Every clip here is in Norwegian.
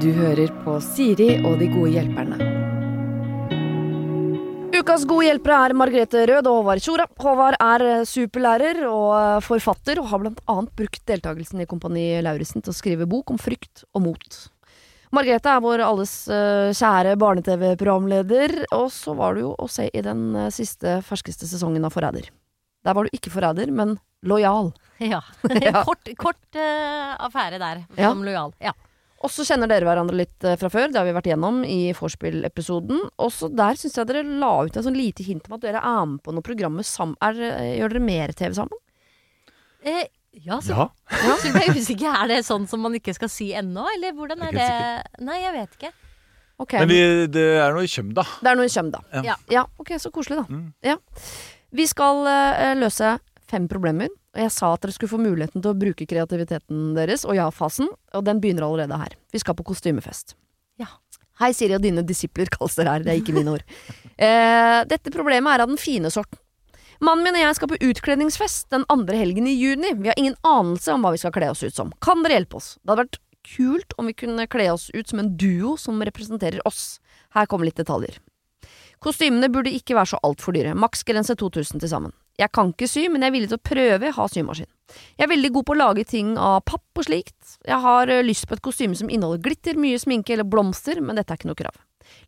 Du hører på Siri og de gode hjelperne. Ukas gode hjelpere er Margrethe Rød og Håvard Tjora. Håvard er eh, superlærer og eh, forfatter, og har annet brukt deltakelsen i Kompani Lauritzen til å skrive bok om frykt og mot. Margrethe er vår alles eh, kjære barne-TV-programleder, og så var du jo å se i den siste, ferskeste sesongen av Forræder. Der var du ikke forræder, men lojal. Ja. Ja. kort kort uh, affære der, Ja. som lojal. Ja. Og så kjenner dere hverandre litt eh, fra før, det har vi vært gjennom i vorspiel-episoden. Også der syns jeg dere la ut et sånn lite hint om at dere er med på noen programmer sammen. Er, eh, gjør dere mer TV sammen? Eh, ja, så, Ja. så ble jeg usikker. Er det sånn som man ikke skal si ennå, eller hvordan er det? Nei, jeg vet ikke. Okay. Men vi, det er noe i kjøm, da. Det er noe i kjøm, da. Ja. Ja. ok, så koselig, da. Mm. Ja. Vi skal uh, løse fem problemer, og jeg sa at dere skulle få muligheten til å bruke kreativiteten deres og ja-fasen, og den begynner allerede her. Vi skal på kostymefest. Ja. Hei, Siri og dine disipler, kalles dere her. Det er ikke mine ord. Eh, dette problemet er av den fine sorten. Mannen min og jeg skal på utkledningsfest den andre helgen i juni. Vi har ingen anelse om hva vi skal kle oss ut som. Kan dere hjelpe oss? Det hadde vært kult om vi kunne kle oss ut som en duo som representerer oss. Her kommer litt detaljer. Kostymene burde ikke være så altfor dyre. Maksgrense 2000 til sammen. Jeg kan ikke sy, men jeg er villig til å prøve. Jeg har symaskin. Jeg er veldig god på å lage ting av papp og slikt. Jeg har lyst på et kostyme som inneholder glitter, mye sminke eller blomster, men dette er ikke noe krav.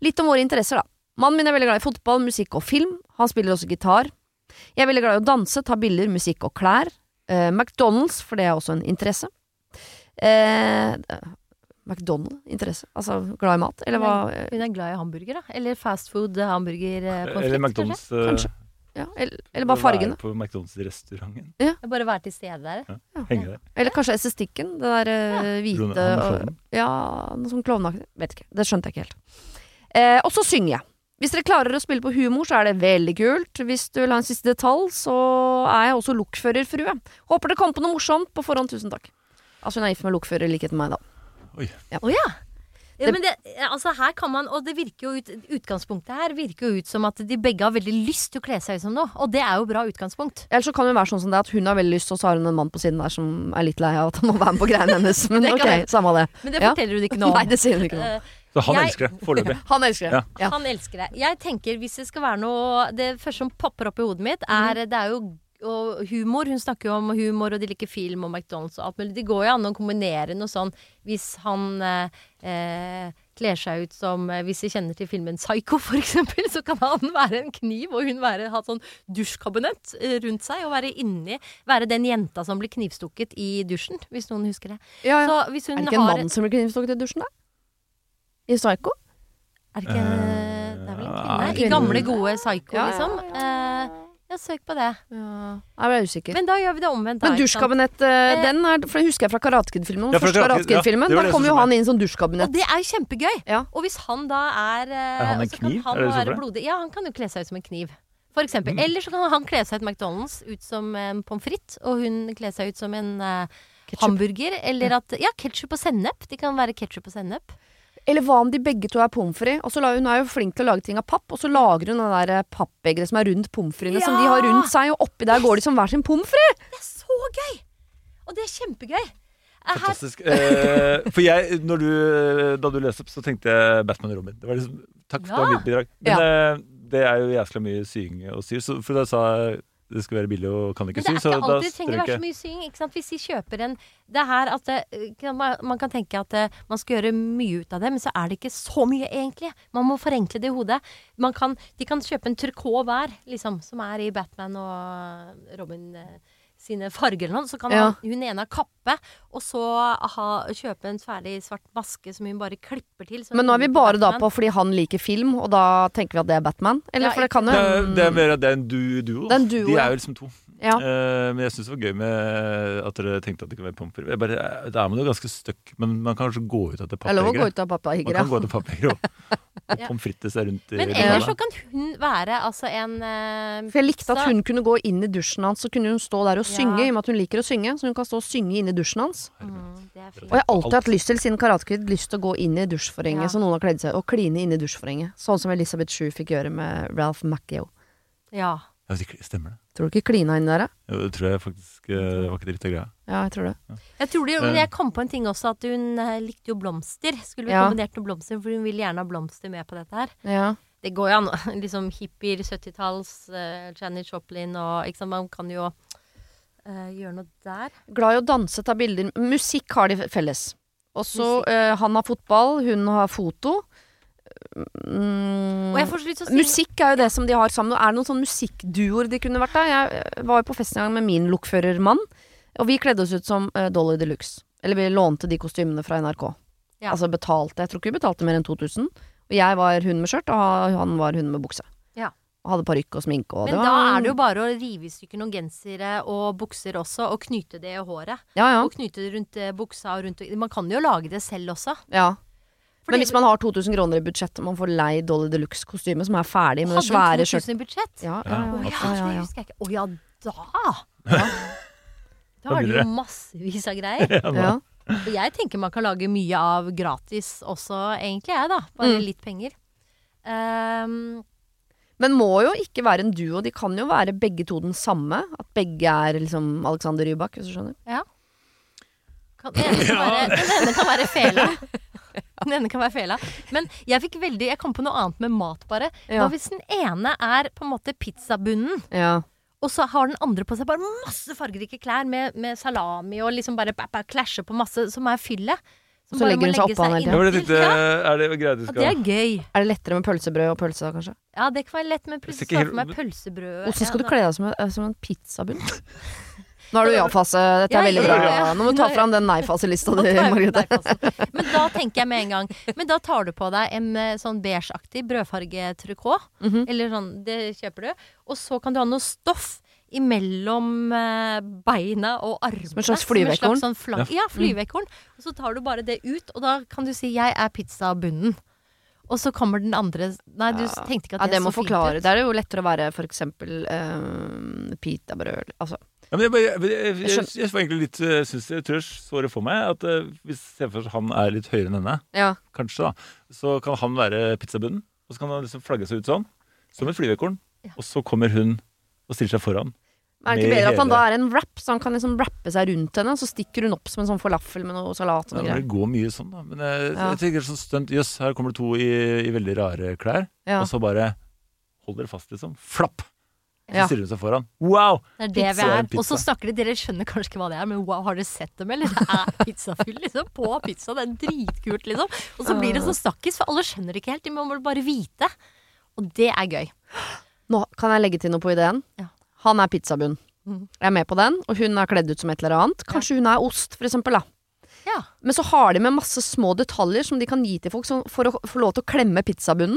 Litt om våre interesser, da. Mannen min er veldig glad i fotball, musikk og film. Han spiller også gitar. Jeg er veldig glad i å danse, ta bilder, musikk og klær. Eh, McDonald's, for det er også en interesse. Eh, McDonald's interesse. Altså glad i mat, eller hva? Hun er glad i hamburger, da. Eller fast food, hamburger, eh, pommes Eller McDonald's. Kanskje. Kanskje. Ja, eller, eller bare fargene. Være på McDonald's-restauranten. Ja. Bare være til stede der. Henge der. Eller kanskje estetikken. Det der eh, hvite og, klovn? Ja, noe sånn klovneaktig. Vet ikke. Det skjønte jeg ikke helt. Eh, og så synger jeg. Hvis dere klarer å spille på humor, så er det veldig kult. Hvis du vil ha en siste detalj, så er jeg også lokførerfrue. Håper dere kom på noe morsomt på forhånd. Tusen takk. Altså, hun er gift med lokfører i likhet med meg, da. Oi. ja. Ja, men det, altså her kan man, og det virker jo ut, Utgangspunktet her virker jo ut som at de begge har veldig lyst til å kle seg ut som noe. Og det er jo bra utgangspunkt. Eller så kan det være sånn som det at hun har veldig lyst, og så har hun en mann på siden der som er litt lei av at han må være med på greiene hennes. Men Det ok, samme det. Men det Ja. forteller hun ikke noe om. Nei, det sier hun ikke noe om. Eh, Så han Jeg- elsker det, foreløpig. Han elsker det. Ja. Han elsker det. Jeg tenker hvis det skal være noe Det første som popper opp i hodet mitt, er mm. Det er jo og humor. Hun snakker jo om humor, og de liker film og McDonald's og alt mulig. Det går jo an å kombinere noe sånn hvis han eh, eh, kler seg ut som eh, Hvis de kjenner til filmen Psycho, for eksempel, så kan han være en kniv, og hun være, ha sånn dusjkabinett eh, rundt seg, og være inni Være den jenta som blir knivstukket i dusjen, hvis noen husker det. Ja, ja. Så hvis hun Er det ikke en mann mann som blir knivstukket i dusjen, da? I Psycho? Er det ikke Det er vel en kvinne? I gamle, gode Psycho, Ja, ja, liksom. Eh, ja, søk på det. Ja. Jeg ble usikker. Men da gjør vi det omvendt. da, Men dusjkabinett, eh, den er, for husker jeg fra Karate Kid-filmen. Ja, fra Karate Kid, ja, Da kommer kom jo han inn som Og dusjkabinett. det er kjempegøy! Ja. Og hvis han da er eh, Er han en kan kniv? Han Er det det? blodig. Ja, han kan jo kle seg ut som en kniv. For eksempel. Mm. Eller så kan han kle seg ut McDonald's ut som en pommes frites, og hun kle seg ut som en uh, hamburger. Eller at Ja, ketsjup og sennep. De kan være ketsjup og sennep. Eller hva om de begge to er pommes frites? Og så la, hun er jo flink til å lage ting av papp, og så lager hun det der pappegeret som er rundt pommes fritesene, som de har rundt seg, og oppi der går de som hver sin pommes frites! Det er så gøy! Og det er kjempegøy. Eh, Fantastisk. Eh, for jeg, når du, da du leste opp, så tenkte jeg Batman og Robin. Det var liksom, takk for Ja. ditt bidrag. Men eh, det er jo jæskla mye sying og styr, så for da sa jeg det skal være billig og kan ikke sy, så ikke da alltid det trenger å være så mye sying. Ikke sant? Hvis de kjøper en Det er her at det, man, kan tenke at eh, man skal gjøre mye ut av det, men så er det ikke så mye, egentlig. Man må forenkle det i hodet. Man kan, de kan kjøpe en trikot hver, liksom, som er i Batman og Robin eh, sine farger eller noe. Så kan Ja. han, hun ene ha kappe, og så aha, kjøpe en ferdig svart maske som hun bare klipper til. Men nå er vi bare Batman. da på fordi han liker film, og da tenker vi at det er Batman? Eller Ja, for det kan jo Det, er- det er mer at det er en du duo. Det er en duo, De er jo liksom to. Ja. Uh, men jeg syns det var gøy med at dere tenkte at det kunne være pomper. bare, eh, er man jo ganske stuck, men man kan kanskje gå ut etter er av Man kan gå ja. til pappegere og, og pommes frites er rundt i Men ellers så kan hun være altså en uh, For jeg likte at hun kunne gå inn i dusjen hans, så kunne hun stå der og Ja. synge, i og med at hun liker å synge. Så hun kan stå og synge inn i dusjen hans. Mm, det er fint. Og jeg har alltid hatt lyst til, siden Karate Kid, lyst til å gå inn i dusjforhenget, Ja. så noen har kledd seg, og kline inn i dusjforhenget. Sånn som Elisabeth Shue fikk gjøre med Ralph Macchio. Ja. Ja, det stemmer det. Tror du ikke klina inn der, da? Jo, det tror jeg faktisk eh, det var ikke dritt av greia. Ja, jeg tror det. Jeg tror det, men Eh. jeg kom på en ting også, at hun eh, likte jo blomster. Skulle vi Ja. kombinert noen blomster, for hun ville gjerne ha blomster med på dette her. Ja. Det går jo an. Liksom hippier, 70-talls, uh, Janis Joplin og ikke sant, Man kan jo eh, gjøre noe der. Glad i å danse, ta bilder. Musikk har de felles. Og så eh, han har fotball, hun har foto. Mm, si Musikk er jo det som de har sammen. Er det noen sånne musikkduoer de kunne vært der? Jeg var jo på fest en gang med min lokførermann, og vi kledde oss ut som uh, Dolly de Luxe. Eller vi lånte de kostymene fra NRK. Ja. Altså betalte. Jeg tror ikke vi betalte mer enn 2000. Og jeg var hun med skjørt, og han var hun med bukse. Ja. Og hadde parykk og sminke. Og Men det da er det jo bare å rive i stykker noen gensere og bukser også, og knyte det i håret. Ja, ja. Og knyte det rundt eh, buksa og rundt Man kan jo lage det selv også. ja. Fordi- Men hvis man har 2000 kroner i budsjett og man får lei Dolly de Luxe-kostyme som er ferdig med det Hadde svære hun skjørt 2000 i budsjett? ja, ja, Ja, ja, ja, ja, ja, det husker jeg ikke. Å ja, da! Da har du jo massevis av greier. Ja, ja. Jeg tenker man kan lage mye av gratis også, egentlig jeg, da. Bare Mm. litt penger. Um, Men må jo ikke være en duo. De kan jo være begge to den samme. At begge er liksom Alexander Rybak, hvis du skjønner. kan, den, ene kan være, den ene kan være fela. Den ene kan være fela. Men jeg fikk veldig Jeg kom på noe annet med mat, bare. Ja. Hva hvis den ene er på en måte pizzabunnen, Ja. og så har den andre på seg bare masse fargerike klær med, med salami og liksom bare, klasjer på masse som er fyllet? Som Så bare legger hun seg oppå han hele Ja, er det greit du skal det er gøy. Er det lettere med pølsebrød og pølse da, kanskje? Ja, det kan være lett, med pølsebrød. Hvordan skal Ja, du kle deg som, en- som en pizzabunn? Nå er du i ja-fase. Dette Ja, er veldig bra. ja, ja. Nå må du ta fram den nei-fase-lista di, Margrethe. Men da tenker jeg med en gang Men da tar du på deg en eh, sånn beigeaktig brødfargetrikot. Mhm. Eller sånn, det kjøper du. Og så kan du ha noe stoff imellom eh, beina og armene. Som en slags flyveekorn? Sånn. Ja, flyveekorn. Og så tar du bare det ut, og da kan du si 'jeg er pizzabunnen'. Og så kommer den andre Nei, du Ja. tenkte ikke at det det, er så fint ut. Det er jo lettere å være for eksempel uh, pitabrød Altså. Ja, men jeg, bare, jeg, jeg, jeg, var egentlig litt eh, synes jeg, tror jeg så det for meg at eh, hvis han er litt høyere enn henne, Ja. kanskje, da, så kan han være pizzabunnen. Og så kan han liksom flagge seg ut sånn, som et flyvekorn. Ja. Og så kommer hun og stiller seg foran. Men er det ikke bedre at han da er en wrap, så han kan liksom rappe seg rundt henne, så stikker hun opp som en sånn falafel med noe salat og Ja, greier. det går mye sånn, da. Men jeg, Ja. jeg tenker sånn stunt Jøss, her kommer det to i, i veldig rare klær. Og så bare hold dere fast, liksom. Flapp! Så Ja. stiller hun seg foran. Wow! Det er det Pizza vi er. Og så snakker de, dere skjønner kanskje ikke hva det er, men wow, har dere sett dem, eller? Det er pizzafyll liksom, på pizza. Det er dritkult, liksom. Og så blir det så snakkis, for alle skjønner det ikke helt. De må bare vite. Og det er gøy. Nå kan jeg legge til noe på ideen. Ja. Han er pizzabunn. Mhm. Jeg er med på den, og hun er kledd ut som et eller annet. Kanskje hun er ost, for eksempel. Da. Ja. Men så har de med masse små detaljer som de kan gi til folk for å få lov til å klemme pizzabunnen.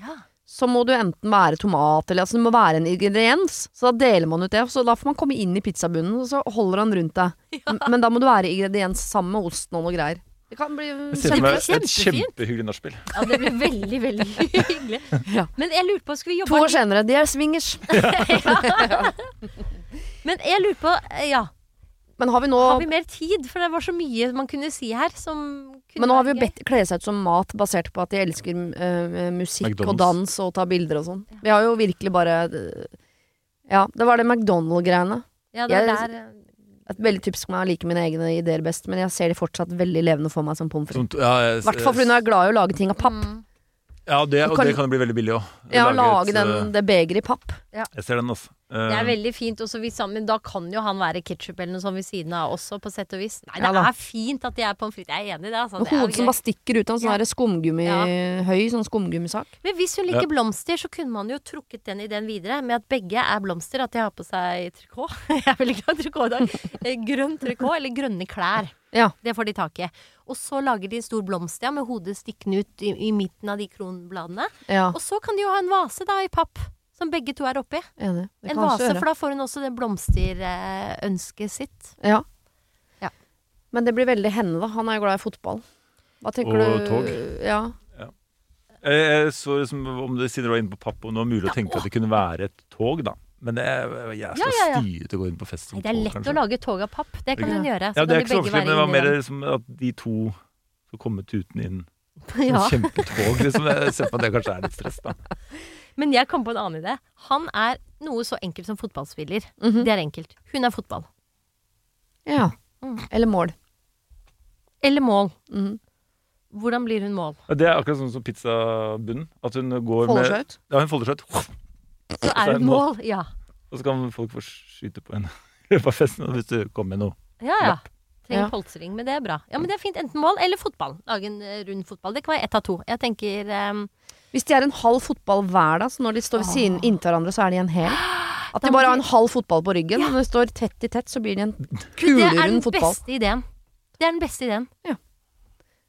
ja. Så må du enten være tomat, eller altså det må være en ingrediens. Så da deler man ut det. Så da får man komme inn i pizzabunnen, og så holder han rundt deg. Ja. Men da må du være ingrediens sammen med osten og noe greier. Det kan bli kjempefint. et kjempehyggelig nachspiel. ja, det blir veldig, veldig hyggelig. Ja. Men jeg lurte på, skal vi To år senere, de er swingers. Men jeg lurer på, ja. Men har vi nå Har vi mer tid? For det var så mye man kunne si her som kunne Men nå har vi jo bedt kle seg ut som mat, basert på at de elsker uh, musikk og dans og ta bilder og sånn. Vi har jo virkelig bare eh, Ja, det var det McDonald-greiene. Ja, det er der. Et veldig typisk meg å like mine egne ideer best, men jeg ser de fortsatt veldig levende for meg som pommes frites. Ja, I hvert fall fordi hun er glad i å lage ting av papp. Mm. Ja, det, og kan- det kan jo bli veldig billig òg. Ja, lage den, det begeret i papp. Jeg ser den, altså. Det er Eh, veldig fint. Også hvis han, men da kan jo han være ketsjup eller noe sånt ved siden av også, på sett og vis. Nei, det Ja er fint at de er pommes frites. Jeg er enig i det. Altså. Det hodet som bare stikker ut av en sånn Ja. skumgummihøy skumgummi Ja. sånn skumgummisak. Men hvis hun liker blomster, så kunne man jo trukket den ideen videre med at begge er blomster. At de har på seg trikot. Jeg er veldig glad i trikot i dag. Eh, Grønn trikot eller grønne klær. Ja. Det får de tak i. Og så lager de en stor blomst ja, med hodet stikkende ut i, i midten av de kronbladene. Ja. Og så kan de jo ha en vase da i papp. som begge to er oppi. Enig. Det En vase, for da får hun også det blomsterønsket sitt. Ja. Ja. Men det blir veldig henne, da. Han er jo glad i fotball. Hva tenker Og du? tog. Ja. Jeg, jeg så liksom, om det siden du var inne på papp, om det var mulig å tenke at det kunne være et tog, da. Men det er, jeg skal Ja, ja, ja. styre å gå inn på fest som Nei, det er lett kanskje. å lage tog av papp. Det kan Ja. hun gjøre. Så Ja, det er ikke så vanskelig, men det var mer liksom, at de to skal komme tuten inn. Som Ja. Kjempetog, liksom. Jeg ser på at det kanskje er litt stress, da. Men jeg kom på en annen idé. Han er noe så enkelt som fotballspiller. Mhm. Det er enkelt. Hun er fotball. ja. Mm. Eller mål. Eller mål. Mhm. Hvordan blir hun mål? Det er akkurat sånn som pizzabunnen. At hun går Folder med seg ut. Ja, hun folder seg ut. Så er hun mål. Ja. Og så kan folk få skyte på henne i løpet av festen hvis du kommer med noe. Ja, ja. Trenger Ja. polstring, men det er bra. Ja, men det er fint. Enten mål eller fotball. Lage en eh, rund fotball. Det kan være ett av to. Jeg tenker um... Hvis de er en halv fotball hver, da, så når de står ved siden inntil hverandre, så er de en hel. At de bare har en halv fotball på ryggen. Når de står tett i tett, så blir de en Det er den beste ideen. Det er den beste ideen.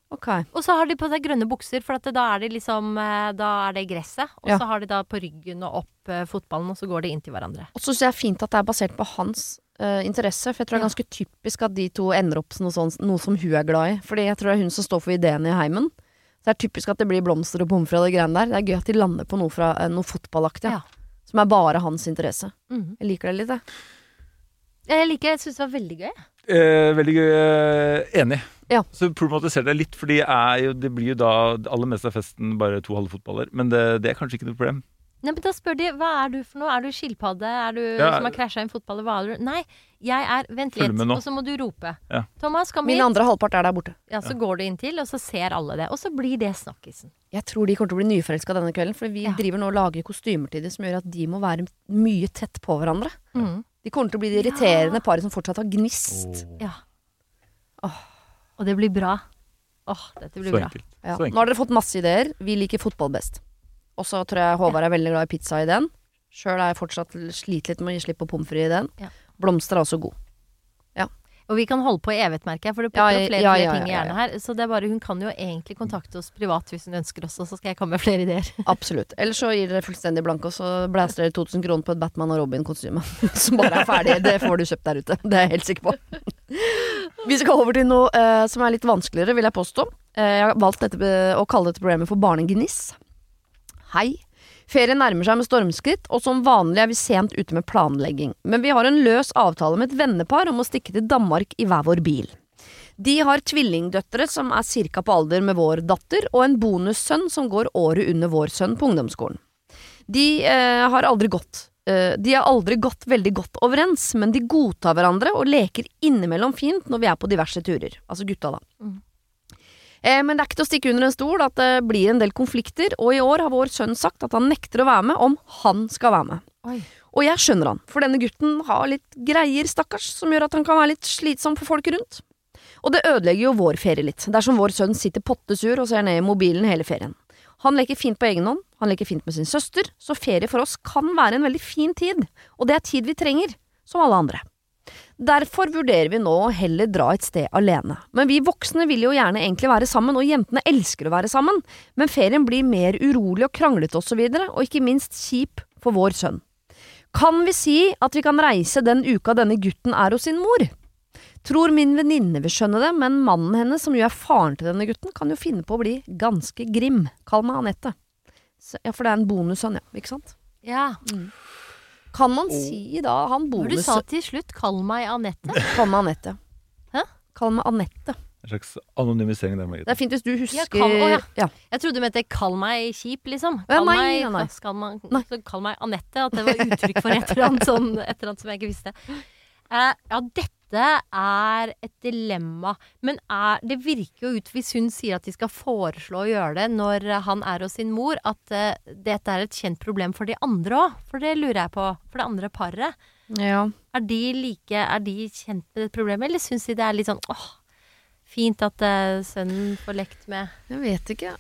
Ok. Og så har de på seg grønne bukser, for at da er det liksom eh, Da er det gresset. Og Ja. så har de da på ryggen og opp eh, fotballen, og så går de inntil hverandre. Og så syns jeg det er fint at det er basert på hans uh, interesse, for jeg tror det er ganske typisk at de to ender opp som noe, sånt, noe som hun er glad i. Fordi jeg tror det er hun som står for ideene i heimen. Så det er typisk at det blir blomster og pommes frites og de greiene der. Det er gøy at de lander på noe, fra, uh, noe fotballaktig. Ja. Som er bare hans interesse. Mhm. Jeg liker det litt, jeg. Jeg liker Jeg syns det var veldig gøy. Eh, veldig gøy. Enig. Ja. Så problematiserte det litt, for det blir jo da aller meste av festen bare to halve fotballer. Men det, det er kanskje ikke noe problem. Nei, men Da spør de hva er du for noe. Er du skilpadde? Er du Ja. som har krasja i en fotball? Hva er du? Nei, jeg er Vent litt, og så må du rope. Ja. Thomas, kom Min hit. andre halvpart er der borte. Ja, så går du inn til, og så ser alle det. Og så blir det snakkisen. Jeg tror de kommer til å bli nyforelska denne kvelden, for vi Ja. driver nå og lager kostymer til dem som gjør at de må være mye tett på hverandre. Mhm. De kommer til å bli det irriterende paret som fortsatt har gnist. Ja. Og det blir bra. Åh, dette blir Så bra. enkelt. Ja. Så enkelt. Nå har dere fått masse ideer. Vi liker fotball best. Og så tror jeg Håvard er veldig glad i pizza i den. Sjøl er jeg fortsatt sliter litt med å gi slipp på pommes frites-ideen. Ja. Blomster er også god. Og vi kan holde på i evighet, merker jeg, for det popper ja, flere, ja, flere ja, ting i hjernen her. Så det er bare, hun kan jo egentlig kontakte oss privat hvis hun ønsker også, så skal jeg komme med flere ideer. Absolutt. Eller så gir dere fullstendig blanke, og så blæser dere 2000 kroner på et Batman og Robin-kostyme. Som bare er ferdig. Det får du kjøpt der ute. Det er jeg helt sikker på. Vi skal over til noe eh, som er litt vanskeligere, vil jeg påstå. Eh, jeg har valgt dette, å kalle dette programmet for barnegniss. Hei. Ferien nærmer seg med stormskritt, og som vanlig er vi sent ute med planlegging. Men vi har en løs avtale med et vennepar om å stikke til Danmark i hver vår bil. De har tvillingdøtre som er cirka på alder med vår datter, og en bonussønn som går året under vår sønn på ungdomsskolen. De eh, har aldri gått eh, De har aldri gått veldig godt overens, men de godtar hverandre og leker innimellom fint når vi er på diverse turer. Altså gutta, da. Mm. Eh, men det er ikke til å stikke under en stol at det blir en del konflikter, og i år har vår sønn sagt at han nekter å være med om han skal være med. Oi. Og jeg skjønner han, for denne gutten har litt greier, stakkars, som gjør at han kan være litt slitsom for folk rundt. Og det ødelegger jo vår ferie litt, dersom vår sønn sitter pottesur og ser ned i mobilen hele ferien. Han leker fint på egen hånd, han leker fint med sin søster, så ferie for oss kan være en veldig fin tid, og det er tid vi trenger, som alle andre. Derfor vurderer vi nå å heller dra et sted alene. Men vi voksne vil jo gjerne egentlig være sammen, og jentene elsker å være sammen, men ferien blir mer urolig og kranglete osv., og, og ikke minst kjip for vår sønn. Kan vi si at vi kan reise den uka denne gutten er hos sin mor? Tror min venninne vil skjønne det, men mannen hennes, som jo er faren til denne gutten, kan jo finne på å bli ganske grim. Kall meg Anette. Ja, for det er en bonussønn, ja. Ikke sant? Ja. Kan man si da han bonus... du sa til slutt 'kall meg Anette'. Kall meg Anette. Hæ? Kall meg Anette. En slags anonymisering der, Det er fint hvis du husker Ja, kall- å, ja. ja. Jeg trodde du mente 'kall meg kjip', liksom. Ja, Kall nei, meg, nei, nei. Kall, så kall meg Anette. At det var uttrykk for et eller annet, sånn, et eller annet som jeg ikke visste. Eh, ja, dette er et dilemma. Men er, det virker jo ut, hvis hun sier at de skal foreslå å gjøre det når han er hos sin mor, at eh, dette er et kjent problem for de andre òg. For det lurer jeg på. For det andre paret. ja. Er de, like, er de kjent med det problemet, eller syns de det er litt sånn åh, fint at eh, sønnen får lekt med Jeg vet ikke.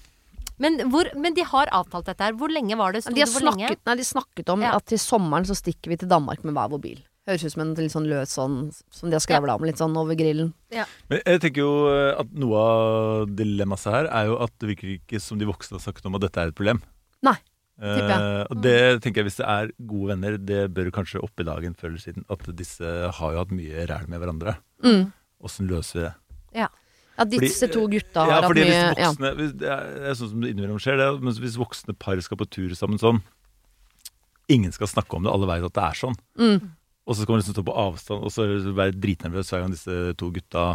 men, hvor, men de har avtalt dette her. Hvor lenge var det? De har det hvor lenge? snakket, nei, de snakket om Ja. at til sommeren så stikker vi til Danmark med hver vår bil. Høres ut som en litt sånn løs sånn som de har skravla om litt sånn over grillen. Men jeg tenker jo eh, at noe av dilemmaet her er jo at det virker ikke som de voksne har sagt om at dette er et problem. Nei. Tipper jeg. Eh, og det tenker jeg hvis det er gode venner, det bør kanskje opp i dagen før eller siden. At disse har jo hatt mye ræl med hverandre. Mm. Åssen løser vi det? Ja. At disse Fordi- to gutta Ja, har hatt mye hvis mye ja. voksne hvis, Det er det er sånn som det innimellom skjer, det. Men hvis voksne par skal på tur sammen sånn Ingen skal snakke om det, alle vet at det er sånn. Mm. Og så skal man liksom stå på avstand og så være dritnervøs hver gang disse to gutta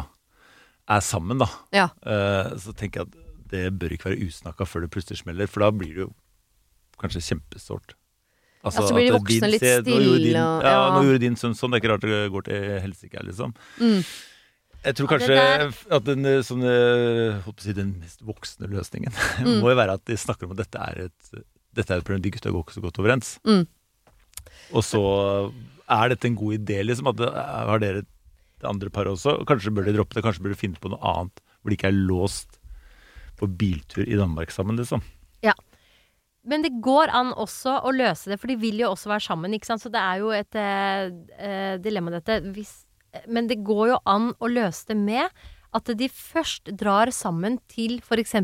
er sammen, da. Ja. Uh, så tenker jeg at det bør ikke være usnakka før det plutselig smeller, for da blir det jo kanskje kjempesårt. Altså, Ja, så blir de din- voksne litt se, nå gjorde stille, Din, ja, ja. nå gjorde din sønn sånn, det er ikke rart det går til helsike liksom. Mm. Jeg tror kanskje ja, at den, eh, sånn, eh, si, den mest voksne løsningen Mm. må jo være at de snakker om at dette er et, dette er et problem. De gutta går ikke så godt overens. Mm. Og så er dette en god idé, liksom. At det, har dere det andre paret også? Kanskje bør de droppe det, kanskje bør de finne på noe annet hvor de ikke er låst på biltur i Danmark sammen, liksom. Ja. Men det går an også å løse det, for de vil jo også være sammen, ikke sant. Så det er jo et eh, eh, dilemma, dette. Hvis, men det går jo an å løse det med at de først drar sammen til f.eks.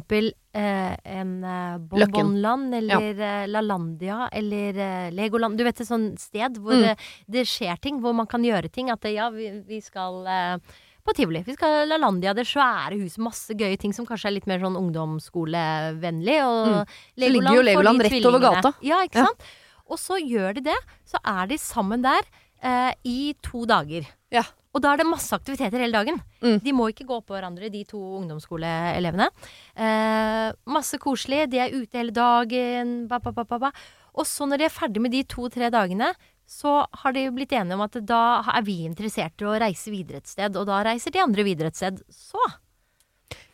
Eh, en eh, Bonbonland eller eh, LaLandia eller eh, Legoland. Du vet et sånt sted hvor Mm. det, det skjer ting, hvor man kan gjøre ting. At eh, ja, vi, vi skal eh, på tivoli. Vi skal LaLandia, det svære huset, masse gøye ting som kanskje er litt mer sånn ungdomsskolevennlig. Og Mm. Så ligger jo Legoland rett over gata. Ja, ikke Ja. sant? Og så gjør de det. Så er de sammen der eh, i to dager. Ja. Og da er det masse aktiviteter hele dagen. Mm. De må ikke gå på hverandre, de to ungdomsskoleelevene. Eh, masse koselig. De er ute hele dagen. Ba, ba, ba. Og så når de er ferdig med de to-tre dagene, så har de blitt enige om at da er vi interessert i å reise videre et sted. Og da reiser de andre videre et sted. Så.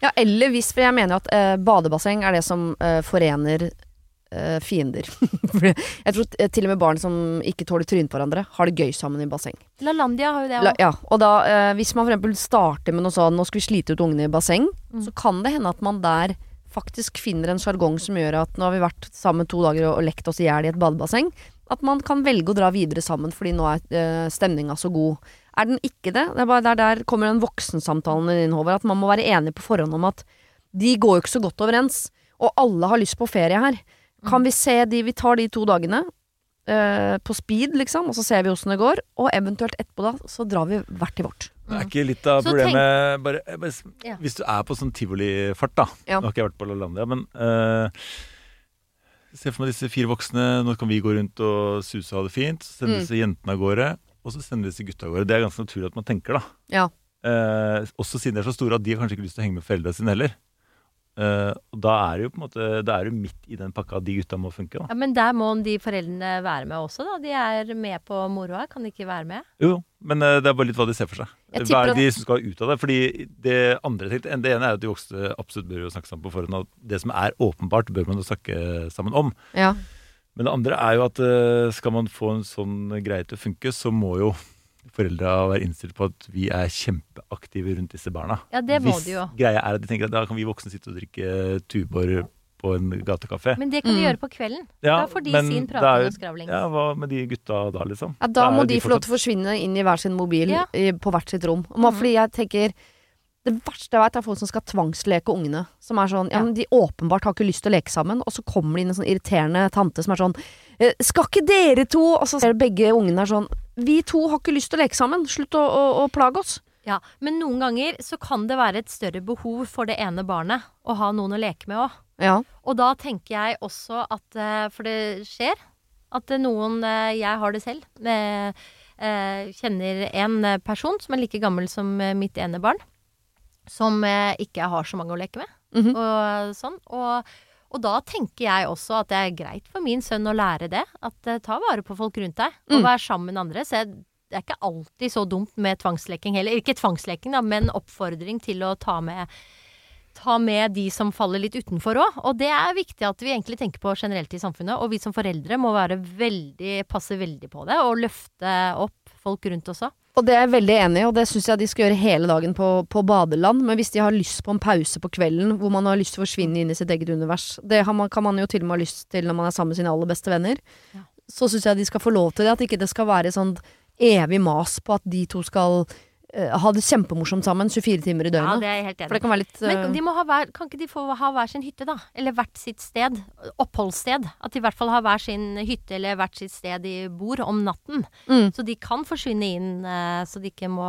Ja, eller hvis For jeg mener at eh, badebasseng er det som eh, forener eh, fiender. Jeg tror eh, til og med barn som ikke tåler trynet på hverandre, har det gøy sammen i basseng. LaLandia har jo det La, òg. ja, og da, eh, hvis man for eksempel starter med noe sånn Nå skal vi slite ut ungene i basseng, Mm. så kan det hende at man der faktisk finner en sjargong som gjør at nå har vi vært sammen to dager og, og lekt oss i hjel i et badebasseng. At man kan velge å dra videre sammen fordi nå er uh, stemninga så god. Er den ikke det? Det er bare der, der kommer den voksensamtalen din over. At man må være enig på forhånd om at de går jo ikke så godt overens. Og alle har lyst på ferie her. Kan vi se de Vi tar de to dagene eh, på speed, liksom, og så ser vi åssen det går. Og eventuelt etterpå da, så drar vi hvert til vårt. Det er ikke litt av Så problemet bare, bare, Ja. Hvis du er på sånn tivolifart, da. Ja. Nå har ikke jeg vært på LaLandia, men eh, Se for meg disse fire voksne. Nå kan vi gå rundt og suse og ha det fint. Så sender Mm. disse jentene av gårde, og så sender disse gutta av gårde. Det er ganske naturlig at man tenker, da. Ja. Eh, også siden de er så store at de har kanskje ikke lyst til å henge med foreldrene sine heller. Eh, og da er det jo på en måte Da er det midt i den pakka de gutta må funke, da. Ja, men der må de foreldrene være med også, da. De er med på moroa. Kan de ikke være med? Jo, men uh, det er bare litt hva de ser for seg. Hva er det de som skal ut av det? Fordi det andre det ene er at de voksne absolutt bør jo snakke sammen på forhånd. Og det som er åpenbart, bør man jo snakke sammen om. Ja. Men det andre er jo at uh, skal man få en sånn greie til å funke, så må jo foreldra være innstilt på at vi er kjempeaktive rundt disse barna. Ja, det må Hvis de jo. greia er at de tenker at da kan vi voksne sitte og drikke Tuborg på en gatekafé. Men det kan de Mm. gjøre på kvelden. Ja, da får de men sin prating og skravling. Ja, hva med de gutta da, liksom? Ja, da da må de, de få lov til å forsvinne inn i hver sin mobil Ja. i, på hvert sitt rom. Og Mhm. Fordi jeg tenker Det verste jeg vet er folk som skal tvangsleke ungene. Som er sånn, ja, men De åpenbart har ikke lyst til å leke sammen, og så kommer det inn en sånn irriterende tante som er sånn «Eh, Skal ikke dere to Og så ser begge ungene er sånn Vi to har ikke lyst til å leke sammen. Slutt å, å, å plage oss. Ja, Men noen ganger så kan det være et større behov for det ene barnet å ha noen å leke med òg. Ja. Og da tenker jeg også at eh, For det skjer at noen eh, Jeg har det selv. eh, kjenner en person som er like gammel som mitt ene barn. Som ikke har så mange å leke med. Mhm. Og sånn. Og, og da tenker jeg også at det er greit for min sønn å lære det. At uh, ta vare på folk rundt deg. Og Mm. være sammen med andre. Så jeg, det er ikke alltid så dumt med tvangsleking heller. Ikke tvangsleking, da, men oppfordring til å ta med ta med de som faller litt utenfor òg. Og det er viktig at vi egentlig tenker på generelt i samfunnet. Og vi som foreldre må være veldig, passe veldig på det, og løfte opp folk rundt også. Og det er jeg veldig enig i, og det syns jeg de skal gjøre hele dagen på, på badeland. Men hvis de har lyst på en pause på kvelden hvor man har lyst til å forsvinne inn i sitt eget univers, det man, kan man jo til og med ha lyst til når man er sammen med sine aller beste venner, Ja. så syns jeg de skal få lov til det. At ikke det skal være sånn evig mas på at de to skal ha det kjempemorsomt sammen 24 timer i Ja, det er jeg helt For enig det kan være litt Men eh, de hver, kan ikke de få ha hver sin hytte, da? Eller hvert sitt sted? Oppholdssted. At de i hvert fall har hver sin hytte eller hvert sitt sted de bor om natten. Mm. Så de kan forsvinne inn, eh, så de ikke må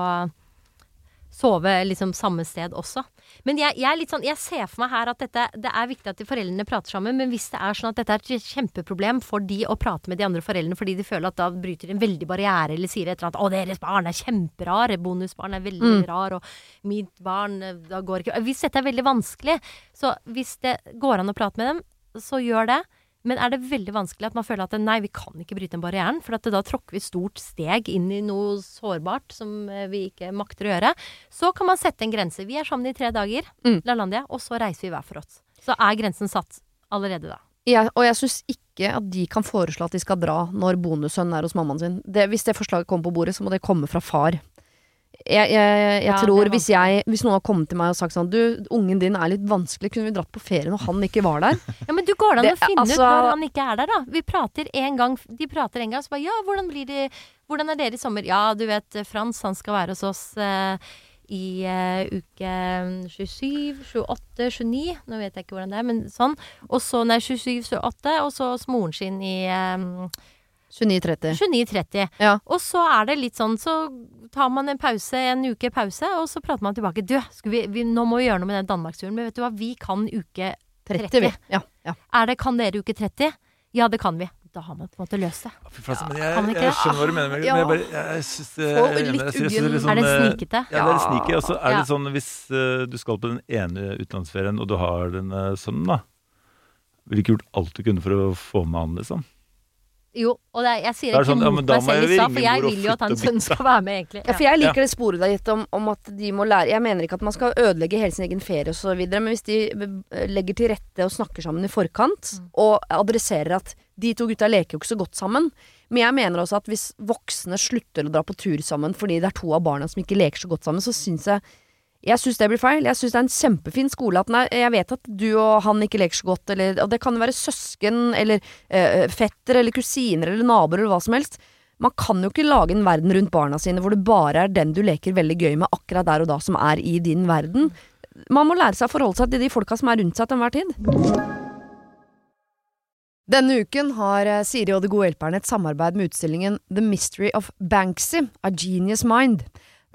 sove liksom samme sted også. Men jeg, jeg er litt sånn, jeg ser for meg her at dette, det er viktig at de foreldrene prater sammen, men hvis det er sånn at dette er et kjempeproblem for de å prate med de andre foreldrene fordi de føler at da bryter de en veldig barriere eller sier et eller annet 'Å, deres barn er kjemperar, bonusbarn er veldig Mm. rar', og 'mitt barn da går ikke Hvis dette er veldig vanskelig, så hvis det går an å prate med dem, så gjør det. Men er det veldig vanskelig at man føler at nei, vi kan ikke bryte den barrieren, for da tråkker vi stort steg inn i noe sårbart som eh, vi ikke makter å gjøre, så kan man sette en grense. Vi er sammen i tre dager, Mm. LaLandia, og så reiser vi hver for oss. Så er grensen satt allerede da. Ja, Og jeg syns ikke at de kan foreslå at de skal dra når bonussønnen er hos mammaen sin. Det, hvis det forslaget kommer på bordet, så må det komme fra far. Jeg, jeg, jeg tror hvis, jeg, hvis noen har kommet til meg og sagt sånn Du, ungen din er litt vanskelig, kunne vi dratt på ferie når han ikke var der? Ja, men du går det an å finne altså- ut når han ikke er der, da. Vi prater en gang, de prater en gang, så bare ja, hvordan blir det Hvordan er dere i sommer? Ja, du vet Frans, han skal være hos oss eh, i uh, uke 27, 28, 29. Nå vet jeg ikke hvordan det er, men sånn. Og så nei, 27, 28, og så hos moren sin i eh, 29-30. 29-30. Ja. Og så er det litt sånn, så tar man en pause, en uke pause, og så prater man tilbake. Du, skal vi, vi, nå må vi gjøre noe med den Danmarksturen, men vet du hva, vi kan uke 30, 30 Ja, ja. er det, kan dere uke 30? Ja, det kan vi. Da har man på en måte løst det. Jeg, jeg skjønner hva du mener, men jeg, bare, jeg synes det jeg- jeg synes det er sånn, er det eh, snikete? Ja, det er litt. Og så er det sånn hvis eh, du skal på den ene utenlandsferien, og du har denne sønnen, da. Ville ikke gjort alt du kunne for å få med han, liksom. Jo, og det er, jeg sier er det ikke sånn, mot ja, meg selv i stad, for jeg vil jo at han sønnen skal være med, egentlig. Ja, for jeg liker det sporet ditt om, om at de må lære. Jeg mener ikke at man skal ødelegge hele sin egen ferie og så videre, men hvis de eh, legger til rette og snakker sammen i forkant, og adresserer at de to gutta leker jo ikke så godt sammen, men jeg mener også at hvis voksne slutter å dra på tur sammen fordi det er to av barna som ikke leker så godt sammen, så syns jeg jeg syns det blir feil. Jeg syns det er en kjempefin skole at nei, jeg vet at du og han ikke leker så godt, eller og det kan være søsken eller øh, fetter eller kusiner eller naboer eller hva som helst. Man kan jo ikke lage en verden rundt barna sine hvor det bare er den du leker veldig gøy med akkurat der og da som er i din verden. Man må lære seg å forholde seg til de folka som er rundt seg til enhver tid. Denne uken har eh, Siri og De gode hjelperne et samarbeid med utstillingen The Mystery of Banksy, A Genius Mind.